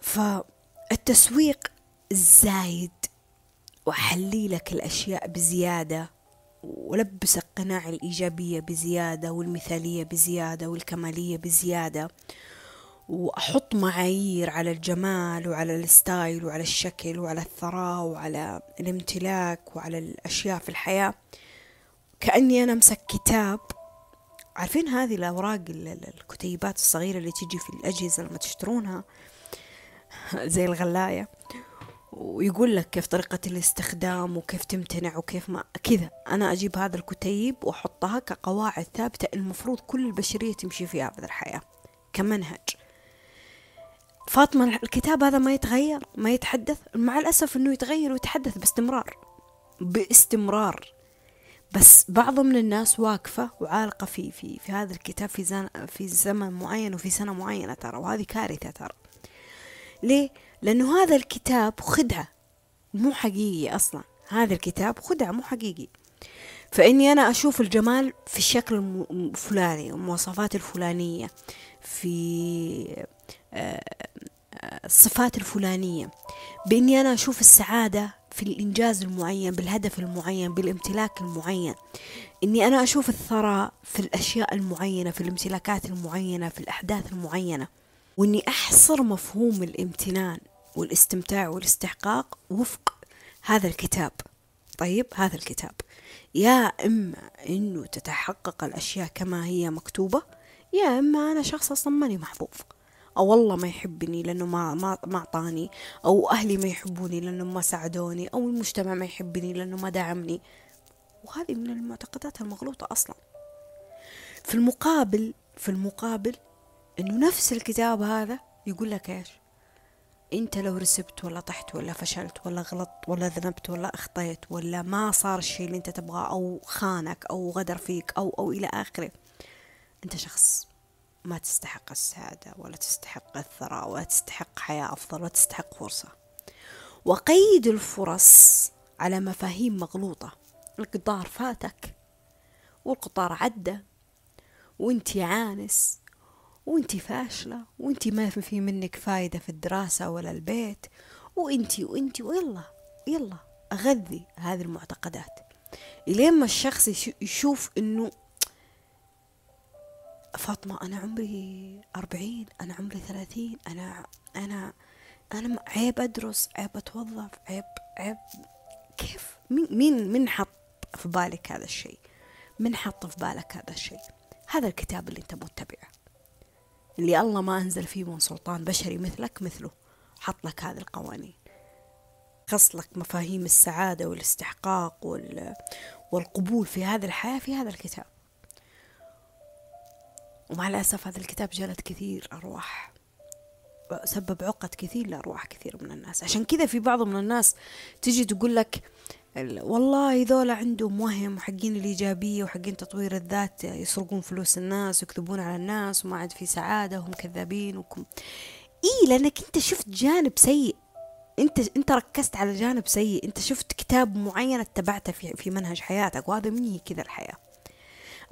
Speaker 1: فالتسويق الزايد وحلي لك الأشياء بزيادة. ولبسك قناع الإيجابية بزيادة والمثالية بزيادة والكمالية بزيادة وأحط معايير على الجمال وعلى الستايل وعلى الشكل وعلى الثراء وعلى الامتلاك وعلى الأشياء في الحياة. كأني أنا أمسك كتاب. عارفين هذه الأوراق الكتيبات الصغيرة اللي تجي في الأجهزة لما تشترونها؟ <laughs> زي الغلاية. ويقول لك كيف طريقة الاستخدام وكيف تمتنع وكيف ما كذا. أنا أجيب هذا الكتيب وأحطها كقواعد ثابتة المفروض كل البشرية تمشي فيها في الحياة كمنهج. فاطمة الكتاب هذا ما يتغير ما يتحدث مع الأسف أنه يتغير ويتحدث باستمرار باستمرار. بس بعض من الناس واقفة وعالقة في في في هذا الكتاب في زن في زمن معين وفي سنة معينة ترى وهذه كارثة ترى. ليه؟ لأنه هذا الكتاب خدعة مو حقيقي أصلا. هذا الكتاب خدعة مو حقيقي. فإني أنا أشوف الجمال في الشكل الفلاني والمواصفات الفلانية في آه، آه، الصفات الفلانية. بإني أنا أشوف السعادة في الإنجاز المعين بالهدف المعين بالامتلاك المعين. إني أنا أشوف الثراء في الأشياء المعينة في الامتلاكات المعينة في الأحداث المعينة. وإني أحصر مفهوم الامتنان والاستمتاع والاستحقاق وفق هذا الكتاب. طيب هذا الكتاب. يا إما إنه تتحقق الأشياء كما هي مكتوبة يا إما أنا شخص أصلا ماني محظوظ أو والله ما يحبني لأنه ما ما ما أعطاني. أو أهلي ما يحبوني لأنه ما ساعدوني. أو المجتمع ما يحبني لأنه ما دعمني. وهذه من المعتقدات المغلوطة أصلا. في المقابل في المقابل إنه نفس الكتاب هذا يقول لك إيش؟ أنت لو رسبت ولا طحت ولا فشلت ولا غلطت ولا ذنبت ولا أخطيت ولا ما صار الشيء اللي أنت تبغاه أو خانك أو غدر فيك أو أو إلى آخره أنت شخص ما تستحق السعادة ولا تستحق الثراء ولا تستحق حياة أفضل ولا تستحق فرصة. وقيد الفرص على مفاهيم مغلوطة. القطار فاتك والقطار عدى وانتي عانس وانتي فاشلة وانتي ما في منك فايدة في الدراسة ولا البيت. وانتي وانتي ويلا يلا أغذي هذه المعتقدات. إلين ما الشخص يشوف إنه فاطمة أنا عمري أربعين أنا عمري ثلاثين أنا أنا أنا عيب أدرس عيب أتوظف عيب عيب كيف؟ مين مين من حط في بالك هذا الشيء؟ من حط في بالك هذا الشيء؟ هذا الكتاب اللي أنت متبعه. اللي الله ما أنزل فيه من سلطان بشري مثلك مثله. حط لك هذه القوانين. خص لك مفاهيم السعادة والاستحقاق والقبول في هذه الحياة في هذا الكتاب. ومع الأسف هذا الكتاب جلد كثير أرواح. سبب عقد كثير لأرواح كثير من الناس. عشان كذا في بعض من الناس تجي تقول لك والله ذولا عندهم وهم وحقين الإيجابية وحقين تطوير الذات يسرقون فلوس الناس ويكذبون على الناس وما عاد في سعادة وهم كذابين وكم. إيه لأنك أنت شفت جانب سيء. أنت أنت ركزت على جانب سيء. أنت شفت كتاب معين اتبعته في في منهج حياتك وهذا مني كذا الحياة.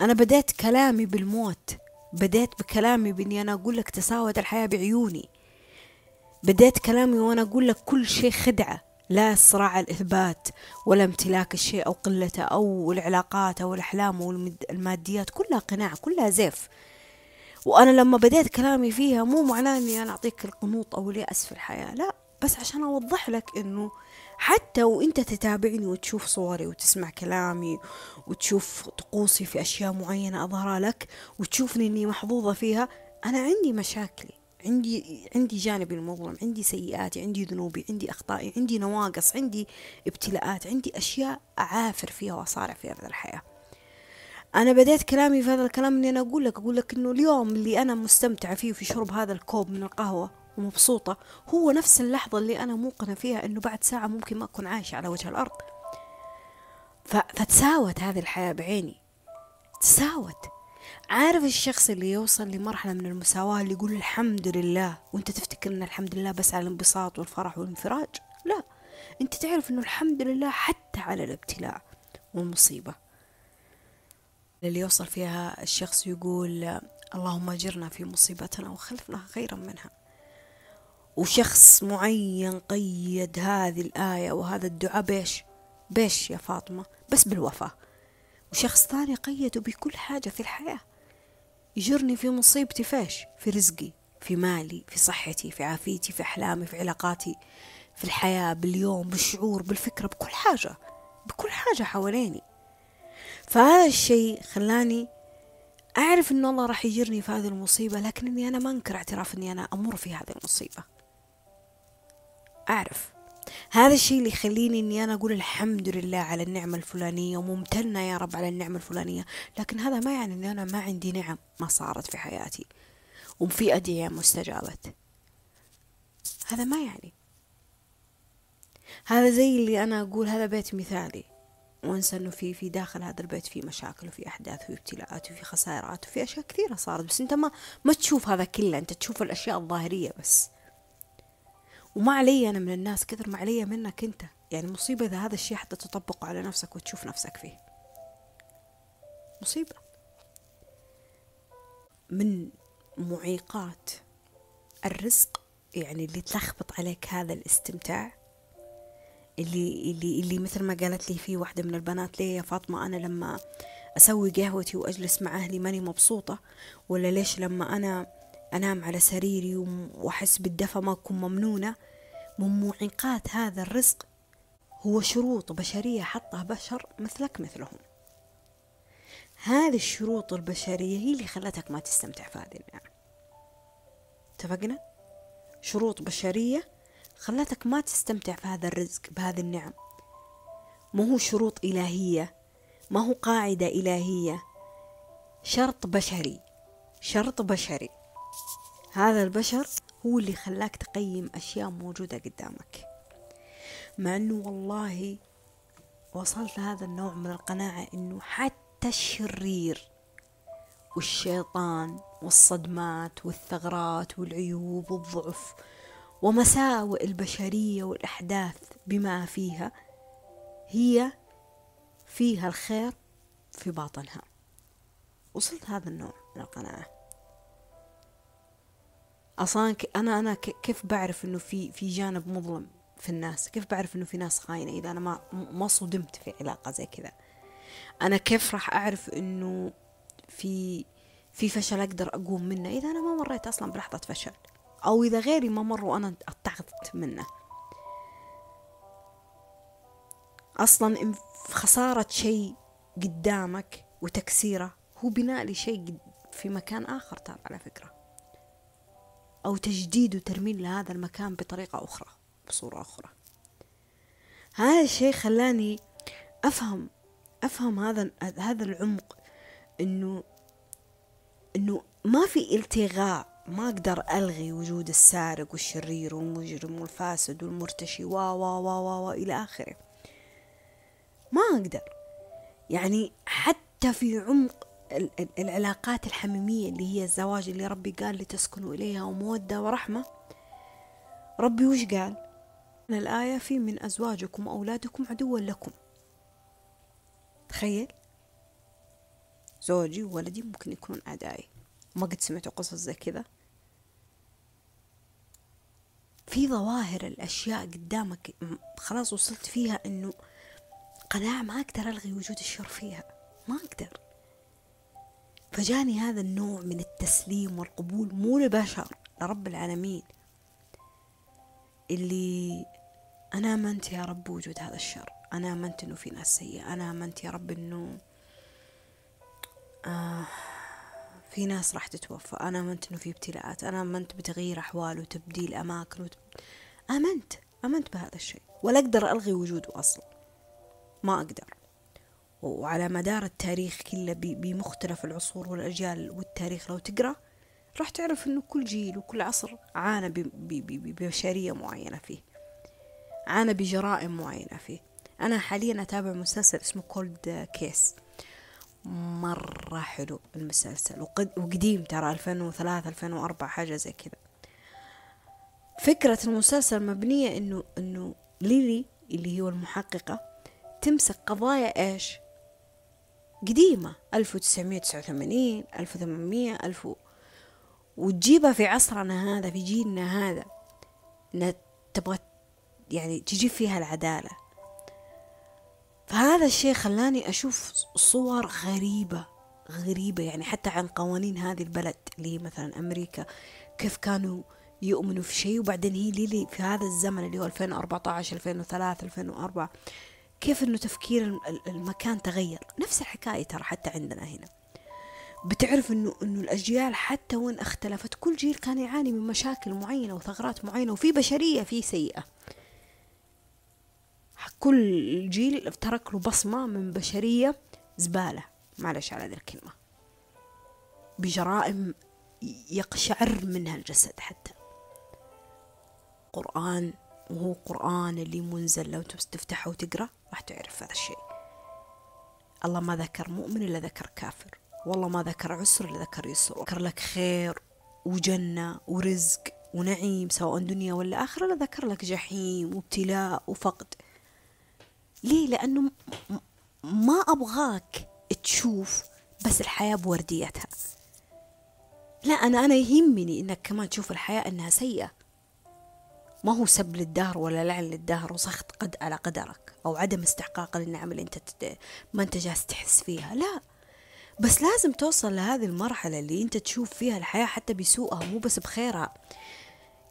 Speaker 1: أنا بديت كلامي بالموت. بديت بكلامي بإني أنا أقول لك تساوت الحياة بعيوني. بديت كلامي وأنا أقول لك كل شيء خدعة. لا صراع الإثبات ولا امتلاك الشيء أو قلته أو العلاقات أو الأحلام أو الماديات كلها قناع كلها زيف. وأنا لما بديت كلامي فيها مو معناه أني أنا أعطيك القنوط أو اليأس في الحياة لا بس عشان أوضح لك إنه حتى وإنت تتابعني وتشوف صوري وتسمع كلامي وتشوف طقوسي في أشياء معينة أظهرها لك وتشوفني إني محظوظة فيها أنا عندي مشاكلي. عندي عندي جانبي المظلم عندي سيئاتي عندي ذنوبي عندي أخطائي عندي نواقص عندي ابتلاءات عندي أشياء أعافر فيها وأصارع في الحياة. أنا بديت كلامي في هذا الكلام إني أنا أقول لك أقول لك إنه اليوم اللي أنا مستمتعة فيه في شرب هذا الكوب من القهوة ومبسوطة هو نفس اللحظة اللي أنا موقنة فيها إنه بعد ساعة ممكن ما أكون عايشة على وجه الأرض. فتساوت هذه الحياة بعيني. تساوت. عارف الشخص اللي يوصل لمرحلة من المساواة اللي يقول الحمد لله وانت تفتكر ان الحمد لله بس على الانبساط والفرح والانفراج؟ لا. انت تعرف انه الحمد لله حتى على الابتلاء والمصيبة. اللي يوصل فيها الشخص يقول اللهم اجرنا في مصيبتنا وخلفنا خيرا منها. وشخص معين قيد هذه الآية وهذا الدعاء بيش بيش يا فاطمة؟ بس بالوفاة وشخص ثاني قيده بكل حاجة في الحياة. يجرني في مصيبتي فيش؟ في رزقي في مالي في صحتي في عافيتي في أحلامي في علاقاتي في الحياة باليوم بالشعور بالفكرة بكل حاجة بكل حاجة حواليني. فهذا الشيء خلاني أعرف أن الله راح يجرني في هذه المصيبة لكنني أنا ما أنكر اعتراف أني أنا أمر في هذه المصيبة. أعرف. هذا الشيء اللي يخليني إني أنا أقول الحمد لله على النعمة الفلانية وممتنة يا رب على النعمة الفلانية لكن هذا ما يعني إني أنا ما عندي نعم ما صارت في حياتي وفي أدعية مستجابت هذا ما يعني. هذا زي اللي أنا أقول هذا بيت مثالي. وأنسى إنه في في داخل هذا البيت في مشاكل وفي أحداث وفي ابتلاءات وفي خسارات وفي أشياء كثيرة صارت بس أنت ما ما تشوف هذا كله أنت تشوف الأشياء الظاهرية بس. وما علي أنا من الناس كثر ما علي منك أنت. يعني مصيبة إذا هذا الشيء حتى تطبقه على نفسك وتشوف نفسك فيه. مصيبة. من معيقات الرزق يعني اللي تلخبط عليك هذا الاستمتاع اللي اللي اللي مثل ما قالت لي في واحدة من البنات ليه يا فاطمة أنا لما أسوي قهوتي وأجلس مع أهلي ماني مبسوطة؟ ولا ليش لما أنا أنام على سريري وأحس بالدفى ما أكون ممنونة. من معيقات هذا الرزق هو شروط بشرية حطها بشر مثلك مثلهم. هذه الشروط البشرية هي اللي خلتك ما تستمتع في هذه النعم. اتفقنا؟ شروط بشرية خلتك ما تستمتع في هذا الرزق بهذه النعم. ما هو شروط إلهية ما هو قاعدة إلهية. شرط بشري شرط بشري. هذا البشر هو اللي خلاك تقيم أشياء موجودة قدامك. مع أنه والله وصلت لهذا النوع من القناعة أنه حتى الشرير والشيطان والصدمات والثغرات والعيوب والضعف ومساوئ البشرية والأحداث بما فيها هي فيها الخير في باطنها. وصلت هذا النوع من القناعة. أصلا أنا أنا كيف بعرف إنه في في جانب مظلم في الناس؟ كيف بعرف إنه في ناس خاينة إذا أنا ما ما صدمت في علاقة زي كذا؟ أنا كيف راح أعرف إنه في في فشل أقدر أقوم منه إذا أنا ما مريت أصلا بلحظة فشل؟ أو إذا غيري ما مر وأنا أتعظت منه. أصلا خسارة شيء قدامك وتكسيره هو بناء لشيء في مكان آخر ترى على فكرة. أو تجديد وترميم لهذا المكان بطريقة أخرى بصورة أخرى. هذا الشيء خلاني أفهم أفهم هذا هذا العمق إنه إنه ما في التغاء ما أقدر ألغي وجود السارق والشرير والمجرم والفاسد والمرتشي و و و و, إلى آخره. ما أقدر. يعني حتى في عمق العلاقات الحميمية اللي هي الزواج اللي ربي قال لتسكنوا إليها ومودة ورحمة. ربي وش قال؟ الآية في من أزواجكم وأولادكم عدوا لكم. تخيل. زوجي وولدي ممكن يكونون أعدائي. ما قد سمعتوا قصص زي كذا. في ظواهر الأشياء قدامك خلاص وصلت فيها إنه قناعة ما أقدر ألغي وجود الشر فيها. ما أقدر. فجاني هذا النوع من التسليم والقبول مو لبشر لرب العالمين. اللي أنا آمنت يا رب بوجود هذا الشر أنا آمنت إنه في ناس سيئة أنا آمنت يا رب إنه آه في ناس راح تتوفى أنا آمنت إنه في ابتلاءات أنا آمنت بتغيير أحوال وتبديل أماكن وتب... آمنت آمنت بهذا الشيء. ولا أقدر ألغي وجوده أصلا. ما أقدر. وعلى مدار التاريخ كله بمختلف العصور والأجيال والتاريخ لو تقرأ راح تعرف إنه كل جيل وكل عصر عانى ببشرية معينة فيه عانى بجرائم معينة فيه. أنا حاليا أتابع مسلسل اسمه كولد كيس مرة حلو المسلسل وقديم ترى 2003 2004 حاجة زي كذا. فكرة المسلسل مبنية إنه إنه ليلي اللي هو المحققة تمسك قضايا إيش؟ قديمة 1989 1800 ألف وتجيبها في عصرنا هذا في جيلنا هذا. تبغى يعني تجيب فيها العدالة. فهذا الشيء خلاني أشوف صور غريبة غريبة يعني حتى عن قوانين هذه البلد اللي مثلا أمريكا كيف كانوا يؤمنوا في شيء وبعدين هي لي في هذا الزمن اللي هو 2014 2003 2004 كيف إنه تفكير المكان تغير؟ نفس الحكاية ترى حتى عندنا هنا. بتعرف انه إنه الأجيال حتى وين اختلفت كل جيل كان يعاني من مشاكل معينة وثغرات معينة وفي بشرية في سيئة. كل جيل ترك له بصمة من بشرية زبالة معلش على هذه الكلمة. بجرائم يقشعر منها الجسد حتى. قرآن وهو قرآن اللي منزل. لو تفتحه وتقرأ راح تعرف هذا الشيء. الله ما ذكر مؤمن إلا ذكر كافر. والله ما ذكر عسر إلا ذكر يسر ذكر لك خير وجنة ورزق ونعيم سواء دنيا ولا آخرة لا ذكر لك جحيم وابتلاء وفقد. ليه؟ لأنه ما أبغاك تشوف بس الحياة بورديتها. لا أنا أنا يهمني إنك كمان تشوف الحياة إنها سيئة. ما هو سب للدهر ولا لعن للدهر وسخط قد على قدرك أو عدم استحقاق للنعم اللي أنت. ما أنت جالس تحس فيها لا. بس لازم توصل لهذه المرحلة اللي أنت تشوف فيها الحياة حتى بسوءها مو بس بخيرها.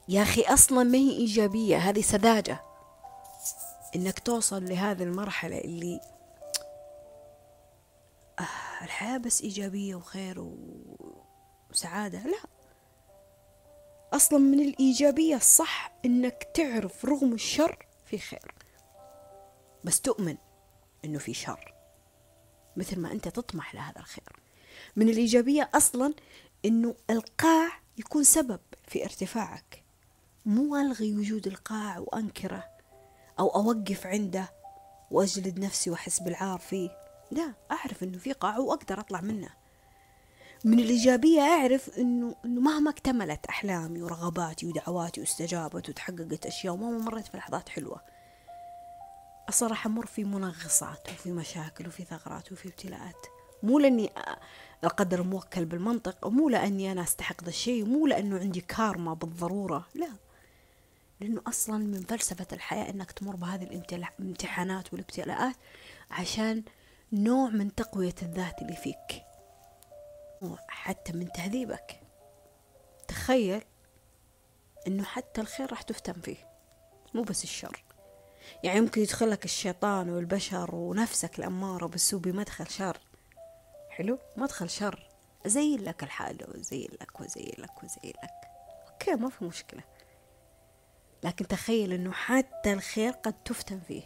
Speaker 1: يا أخي أصلا ما هي إيجابية هذه سذاجة. إنك توصل لهذه المرحلة اللي آه الحياة بس إيجابية وخير وسعادة لا. أصلا من الإيجابية الصح إنك تعرف رغم الشر في خير. بس تؤمن إنه في شر مثل ما أنت تطمح لهذا الخير. من الإيجابية أصلا إنه القاع يكون سبب في ارتفاعك. مو ألغي وجود القاع وأنكره أو أوقف عنده وأجلد نفسي وأحس بالعار فيه. لا أعرف إنه في قاع وأقدر أطلع منه. من الإيجابية أعرف إنه إنه مهما اكتملت أحلامي ورغباتي ودعواتي واستجابت وتحققت أشياء ومهما مريت في لحظات حلوة. راح أمر في منغصات وفي مشاكل وفي ثغرات وفي ابتلاءات. مو لأني القدر موكل بالمنطق ومو لأني أنا أستحق ذا الشيء ومو لأنه عندي كارما بالضرورة لا. لأنه أصلا من فلسفة الحياة أنك تمر بهذه الامتحانات والابتلاءات عشان نوع من تقوية الذات اللي فيك. حتى من تهذيبك. تخيل إنه حتى الخير راح تفتن فيه مو بس الشر. يعني يمكن يدخلك الشيطان والبشر ونفسك الأمارة بالسوء بمدخل شر. حلو؟ مدخل شر. أزين لك الحالة وزين لك وزين لك وزين لك. أوكي ما في مشكلة. لكن تخيل أنه حتى الخير قد تفتن فيه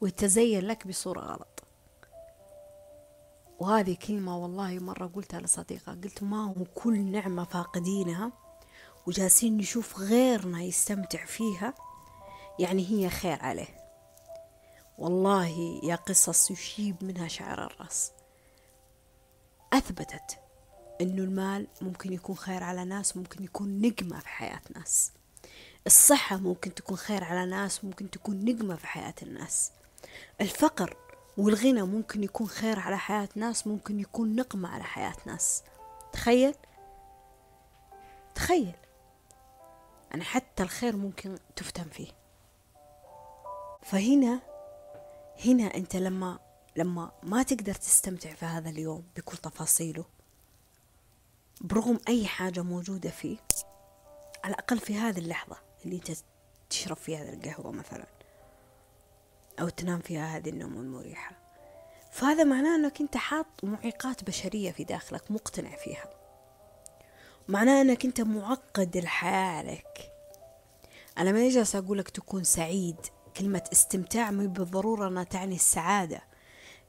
Speaker 1: ويتزين لك بصورة غلط. وهذه كلمة والله مرة قلتها لصديقة قلت ما هو كل نعمة فاقدينها وجالسين نشوف غيرنا يستمتع فيها يعني هي خير عليه. والله يا قصص يشيب منها شعر الرأس. أثبتت أنه المال ممكن يكون خير على ناس ممكن يكون نقمة في حياة ناس. الصحة ممكن تكون خير على ناس ممكن تكون نقمة في حياة الناس. الفقر والغنى ممكن يكون خير على حياة ناس ممكن يكون نقمة على حياة ناس. تخيل؟ تخيل. يعني حتى الخير ممكن تفتن فيه. فهنا هنا أنت لما لما ما تقدر تستمتع في هذا اليوم بكل تفاصيله برغم أي حاجة موجودة فيه على الأقل في هذه اللحظة اللي أنت تشرب فيها القهوة مثلا. أو تنام فيها هذه النوم المريحة. فهذا معناه أنك أنت حاط معيقات بشرية في داخلك مقتنع فيها. معناه أنك أنت معقد الحياة عليك أنا ما جالسة أقول لك تكون سعيد. كلمة استمتاع ما بالضرورة أنها تعني السعادة.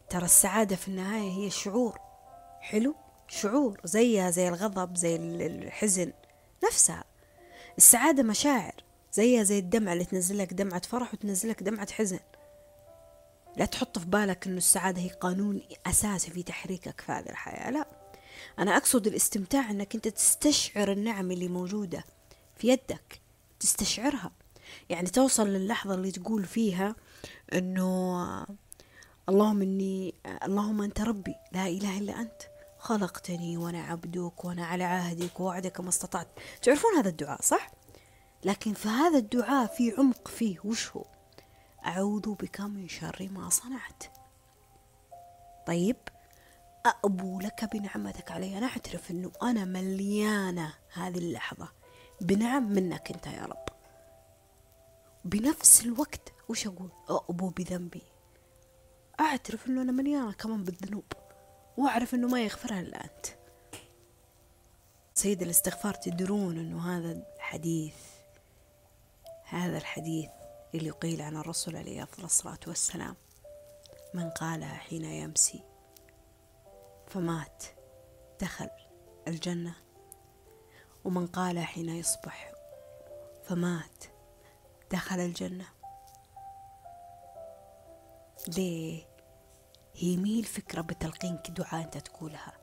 Speaker 1: ترى السعادة في النهاية هي شعور. حلو؟ شعور. زيها زي الغضب زي الحزن نفسها. السعادة مشاعر. زيها زي الدمعة اللي تنزل لك دمعة فرح وتنزل لك دمعة حزن. لا تحط في بالك أنه السعادة هي قانون أساسي في تحريكك في هذه الحياة لا. أنا أقصد الاستمتاع أنك أنت تستشعر النعم اللي موجودة في يدك تستشعرها. يعني توصل للحظة اللي تقول فيها إنه اللهم إني اللهم أنت ربي لا إله إلا أنت. خلقتني وأنا عبدك وأنا على عهدك ووعدك ما استطعت. تعرفون هذا الدعاء صح؟ لكن في هذا الدعاء في عمق فيه وش هو؟ أعوذ بك من شر ما صنعت. طيب أأبو لك بنعمتك علي. أنا أعترف أنه أنا مليانة هذه اللحظة. بنعم منك أنت يا رب. بنفس الوقت وش أقول؟ أبو بذنبي. أعترف أنه أنا مليانة كمان بالذنوب وأعرف أنه ما يغفرها إلا أنت. سيد الاستغفار تدرون أنه هذا الحديث هذا الحديث اللي قيل عن الرسول عليه أفضل الصلاة والسلام. من قالها حين يمسي فمات دخل الجنة. ومن قالها حين يصبح فمات دخل الجنة. ليه؟ هي مي الفكرة بتلقينك دعاء أنت تقولها.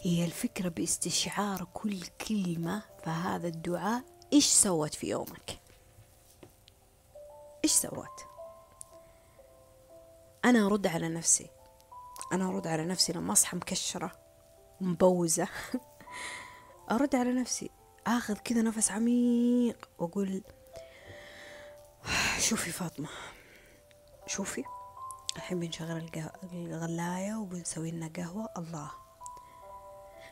Speaker 1: هي الفكرة باستشعار كل كلمة فهذا الدعاء إيش سوت في يومك؟ إيش سوت أنا أرد على نفسي. أنا أرد على نفسي لما أصحى مكشرة مبوزة. <laughs> أرد على نفسي آخذ كذا نفس عميق وأقول <sighs> شوفي فاطمة شوفي. الحين بنشغل الغلاية وبنسوي لنا قهوة. الله.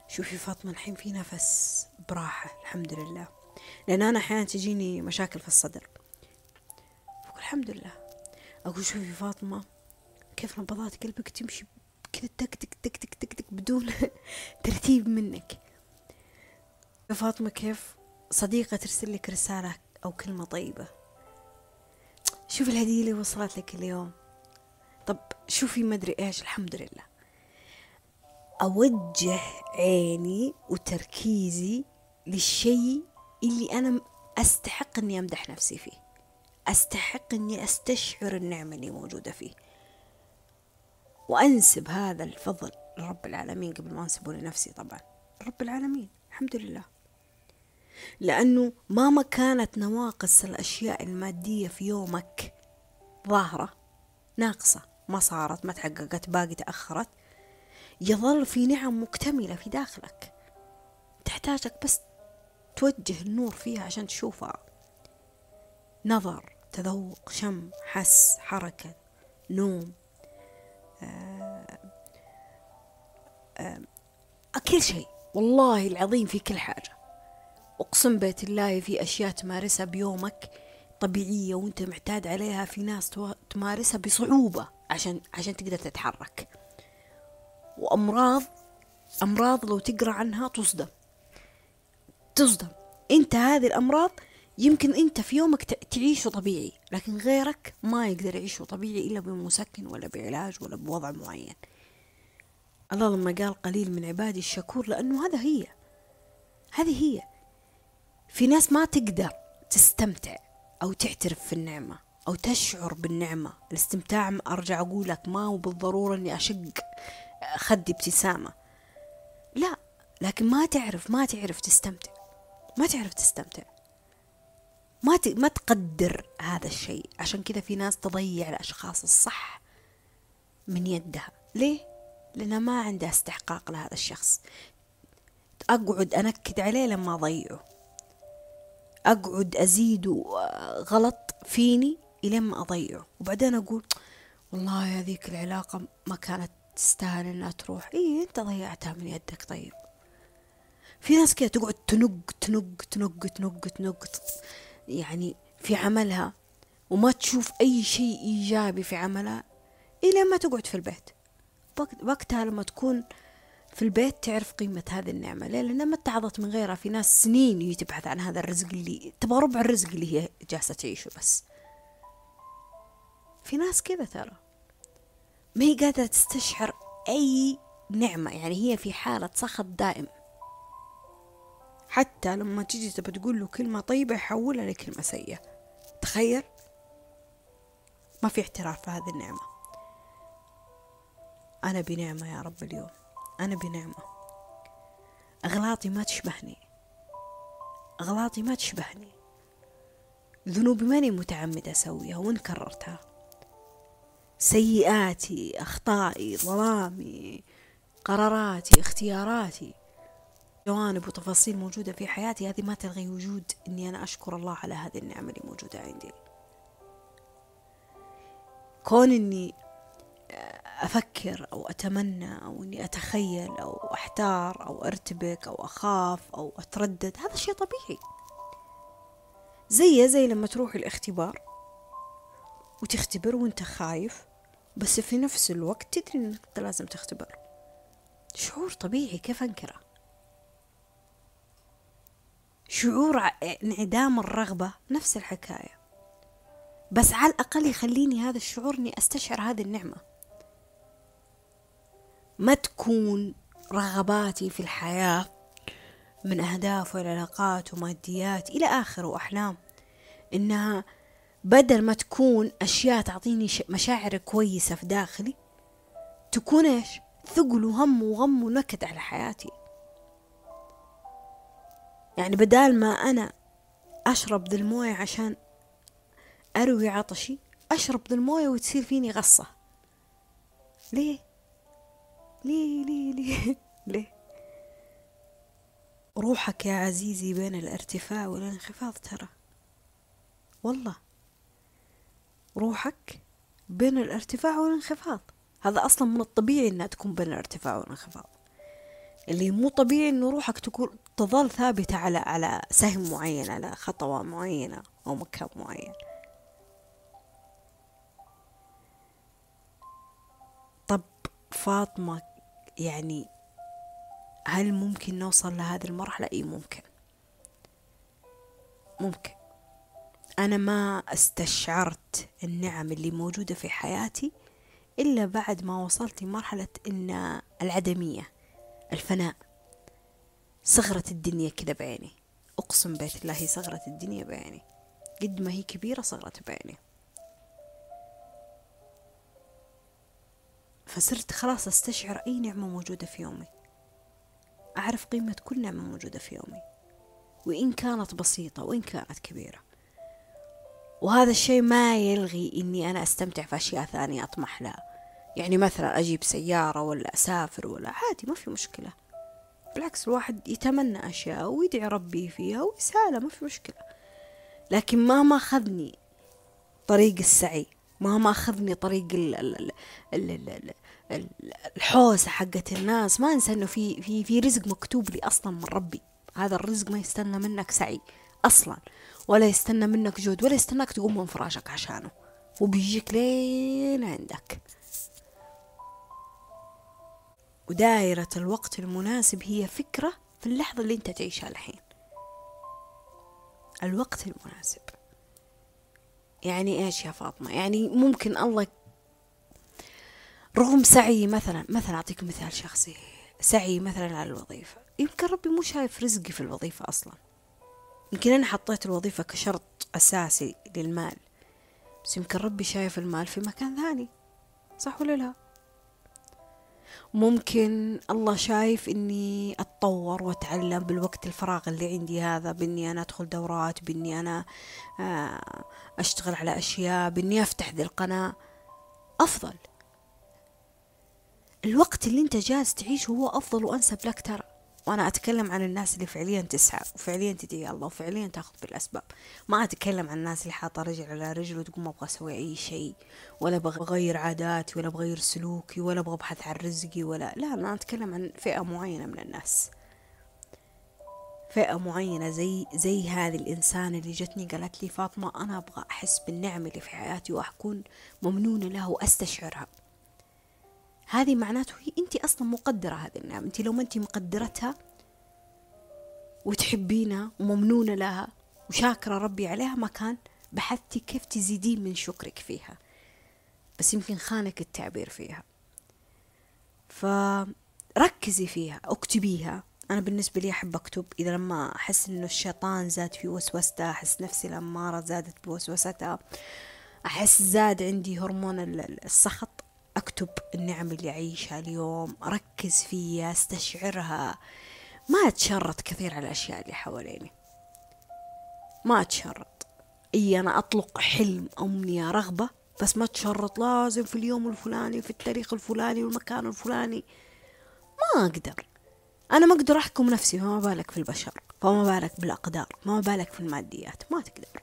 Speaker 1: شوفي فاطمة الحين في نفس براحة الحمد لله. لأن أنا أحيانا تجيني مشاكل في الصدر. الحمد لله. أقول شوفي فاطمة كيف نبضات قلبك تمشي كذا تك تك تك تك تك تك بدون <laughs> ترتيب منك. فاطمة كيف؟ صديقة ترسل لك رسالة أو كلمة طيبة. شوف الهدية اللي وصلت لك اليوم. طب شوفي مدري إيش الحمد لله. أوجه عيني وتركيزي للشيء اللي أنا أستحق أني أمدح نفسي فيه. أستحق أني أستشعر النعمة اللي موجودة فيه. وأنسب هذا الفضل لرب العالمين قبل ما أنسبه لنفسي طبعا. رب العالمين الحمد لله. لأنه مهما كانت نواقص الأشياء المادية في يومك ظاهرة ناقصة ما صارت ما تحققت باقي تأخرت يظل في نعم مكتملة في داخلك. تحتاجك بس توجه النور فيها عشان تشوفها. نظر. تذوق شم حس حركة نوم. آه آه كل شيء. والله العظيم في كل حاجة. أقسم بيت الله في أشياء تمارسها بيومك طبيعية وأنت معتاد عليها في ناس تمارسها بصعوبة عشان عشان تقدر تتحرك. وأمراض أمراض لو تقرأ عنها تصدم. تصدم. أنت هذه الأمراض يمكن أنت في يومك تعيشه طبيعي لكن غيرك ما يقدر يعيشه طبيعي إلا بمسكن ولا بعلاج ولا بوضع معين. الله لما قال قليل من عبادي الشكور لأنه هذا هي. هذه هي. في ناس ما تقدر تستمتع أو تعترف في النعمة أو تشعر بالنعمة. الاستمتاع أرجع أقول لك ما هو بالضرورة أني أشق خدي ابتسامة. لا لكن ما تعرف ما تعرف تستمتع. ما تعرف تستمتع. ما. ما تقدر هذا الشيء. عشان كذا في ناس تضيع الأشخاص الصح من يدها. ليه؟ لأنها ما عندها استحقاق لهذا الشخص. أقعد أنكد عليه لما أضيعه. أقعد أزيد غلط فيني إلين ما أضيعه. وبعدين أقول والله هذيك العلاقة ما كانت تستاهل إنها تروح. إيه أنت ضيعتها من يدك. طيب. في ناس كده تقعد تنق تنق تنق تنق تنق يعني في عملها وما تشوف أي شيء إيجابي في عملها إلى ما تقعد في البيت. وقتها لما تكون في البيت تعرف قيمة هذه النعمة. ليه؟ لأنها ما اتعظت من غيرها. في ناس سنين هي تبحث عن هذا الرزق اللي تبغى ربع الرزق اللي هي جالسة تعيشه بس. في ناس كذا ترى. ما هي قادرة تستشعر أي نعمة. يعني هي في حالة سخط دائم. حتى لما تجي تبى تقول له كلمة طيبة يحولها لكلمة سيئة. تخيل؟ ما في اعتراف في هذه النعمة. أنا بنعمة يا رب اليوم. أنا بنعمة. أغلاطي ما تشبهني. أغلاطي ما تشبهني. ذنوبي ماني متعمدة أسويها وإن كررتها سيئاتي أخطائي ظلامي قراراتي اختياراتي جوانب وتفاصيل موجودة في حياتي هذه ما تلغي وجود إني أنا أشكر الله على هذه النعمة اللي موجودة عندي. كون إني أفكر أو أتمنى أو إني أتخيل أو أحتار أو أرتبك أو أخاف أو أتردد هذا شيء طبيعي. زي زي لما تروح الاختبار وتختبر وأنت خايف بس في نفس الوقت تدري إنك لازم تختبر. شعور طبيعي كيف أنكره؟ شعور انعدام الرغبة نفس الحكاية. بس على الأقل يخليني هذا الشعور إني أستشعر هذه النعمة. ما تكون رغباتي في الحياة من أهداف وعلاقات وماديات إلى آخره وأحلام. إنها بدل ما تكون أشياء تعطيني مشاعر كويسة في داخلي تكون إيش؟ ثقل وهم وغم ونكد على حياتي. يعني بدال ما أنا أشرب ذي الموية عشان أروي عطشي أشرب ذي الموية وتصير فيني غصة. ليه؟ ليه؟ ليه؟ ليه؟ <laughs> ليه؟ روحك يا عزيزي بين الارتفاع والانخفاض ترى. والله. روحك بين الارتفاع والانخفاض. هذا أصلا من الطبيعي إنها تكون بين الارتفاع والانخفاض. اللي مو طبيعي إنه روحك تكون تظل ثابتة على على سهم معين على خطوة معينة أو مكان معين. طب فاطمة يعني هل ممكن نوصل لهذه المرحلة؟ إي ممكن. ممكن. أنا ما استشعرت النعم اللي موجودة في حياتي إلا بعد ما وصلت لمرحلة إن العدمية. الفناء. صغرت الدنيا كذا بعيني. أقسم بيت الله صغرت الدنيا بعيني. قد ما هي كبيرة صغرت بعيني. فصرت خلاص أستشعر أي نعمة موجودة في يومي. أعرف قيمة كل نعمة موجودة في يومي. وإن كانت بسيطة وإن كانت كبيرة. وهذا الشيء ما يلغي إني أنا أستمتع في أشياء ثانية أطمح لها. يعني مثلا أجيب سيارة ولا أسافر ولا عادي ما في مشكلة. بالعكس الواحد يتمنى أشياء ويدعي ربي فيها ويسأله ما في مشكلة. لكن ما ما أخذني طريق السعي ما ما أخذني طريق ال ال ال ال الحوسة حقت الناس. ما أنسى إنه في في في رزق مكتوب لي أصلا من ربي. هذا الرزق ما يستنى منك سعي أصلا ولا يستنى منك جهد ولا يستناك تقوم من فراشك عشانه. وبيجيك لين عندك. ودائرة الوقت المناسب هي فكرة في اللحظة اللي انت تعيشها الحين. الوقت المناسب. يعني إيش يا فاطمة؟ يعني ممكن الله رغم سعي مثلا مثلا أعطيكم مثال شخصي. سعي مثلا على الوظيفة. يمكن ربي مو شايف رزقي في الوظيفة أصلا. يمكن أنا حطيت الوظيفة كشرط أساسي للمال. بس يمكن ربي شايف المال في مكان ثاني. صح ولا لا؟ ممكن الله شايف إني أتطور وأتعلم بالوقت الفراغ اللي عندي هذا بإني أنا أدخل دورات بإني أنا آه، أشتغل على أشياء بإني أفتح ذي القناة. أفضل. الوقت اللي أنت جالس تعيشه هو أفضل وأنسب لك ترى. وأنا أتكلم عن الناس اللي فعليا تسعى وفعليا تدعي الله وفعليا تأخذ بالأسباب. ما أتكلم عن الناس اللي حاطة رجل على رجل وتقول ما أبغى أسوي أي شيء ولا أبغى أغير عاداتي ولا بغير سلوكي ولا أبغى أبحث عن رزقي ولا لا أنا أتكلم عن فئة معينة من الناس. فئة معينة زي زي هذه الإنسانة اللي جتني قالت لي فاطمة أنا أبغى أحس بالنعمة اللي في حياتي وأكون ممنونة لها وأستشعرها. هذه معناته هي انت أصلا مقدرة هذه النعمه انت لو ما انت مقدرتها وتحبينها وممنونة لها وشاكرة ربي عليها ما كان بحثتي كيف تزيدين من شكرك فيها. بس يمكن خانك التعبير فيها. فركزي فيها اكتبيها. أنا بالنسبة لي أحب أكتب. إذا لما أحس إنه الشيطان زاد في وسوسته أحس نفسي الأمارة زادت بوسوستها أحس زاد عندي هرمون السخط. أكتب النعم اللي أعيشها اليوم أركز فيها أستشعرها. ما أتشرط كثير على الأشياء اللي حواليني. ما أتشرط. إي أنا أطلق حلم أمنية رغبة بس ما تشرط لازم في اليوم الفلاني في التاريخ الفلاني والمكان الفلاني. ما أقدر. أنا ما أقدر أحكم نفسي فما بالك في البشر فما بالك بالأقدار فما بالك في الماديات. ما تقدر.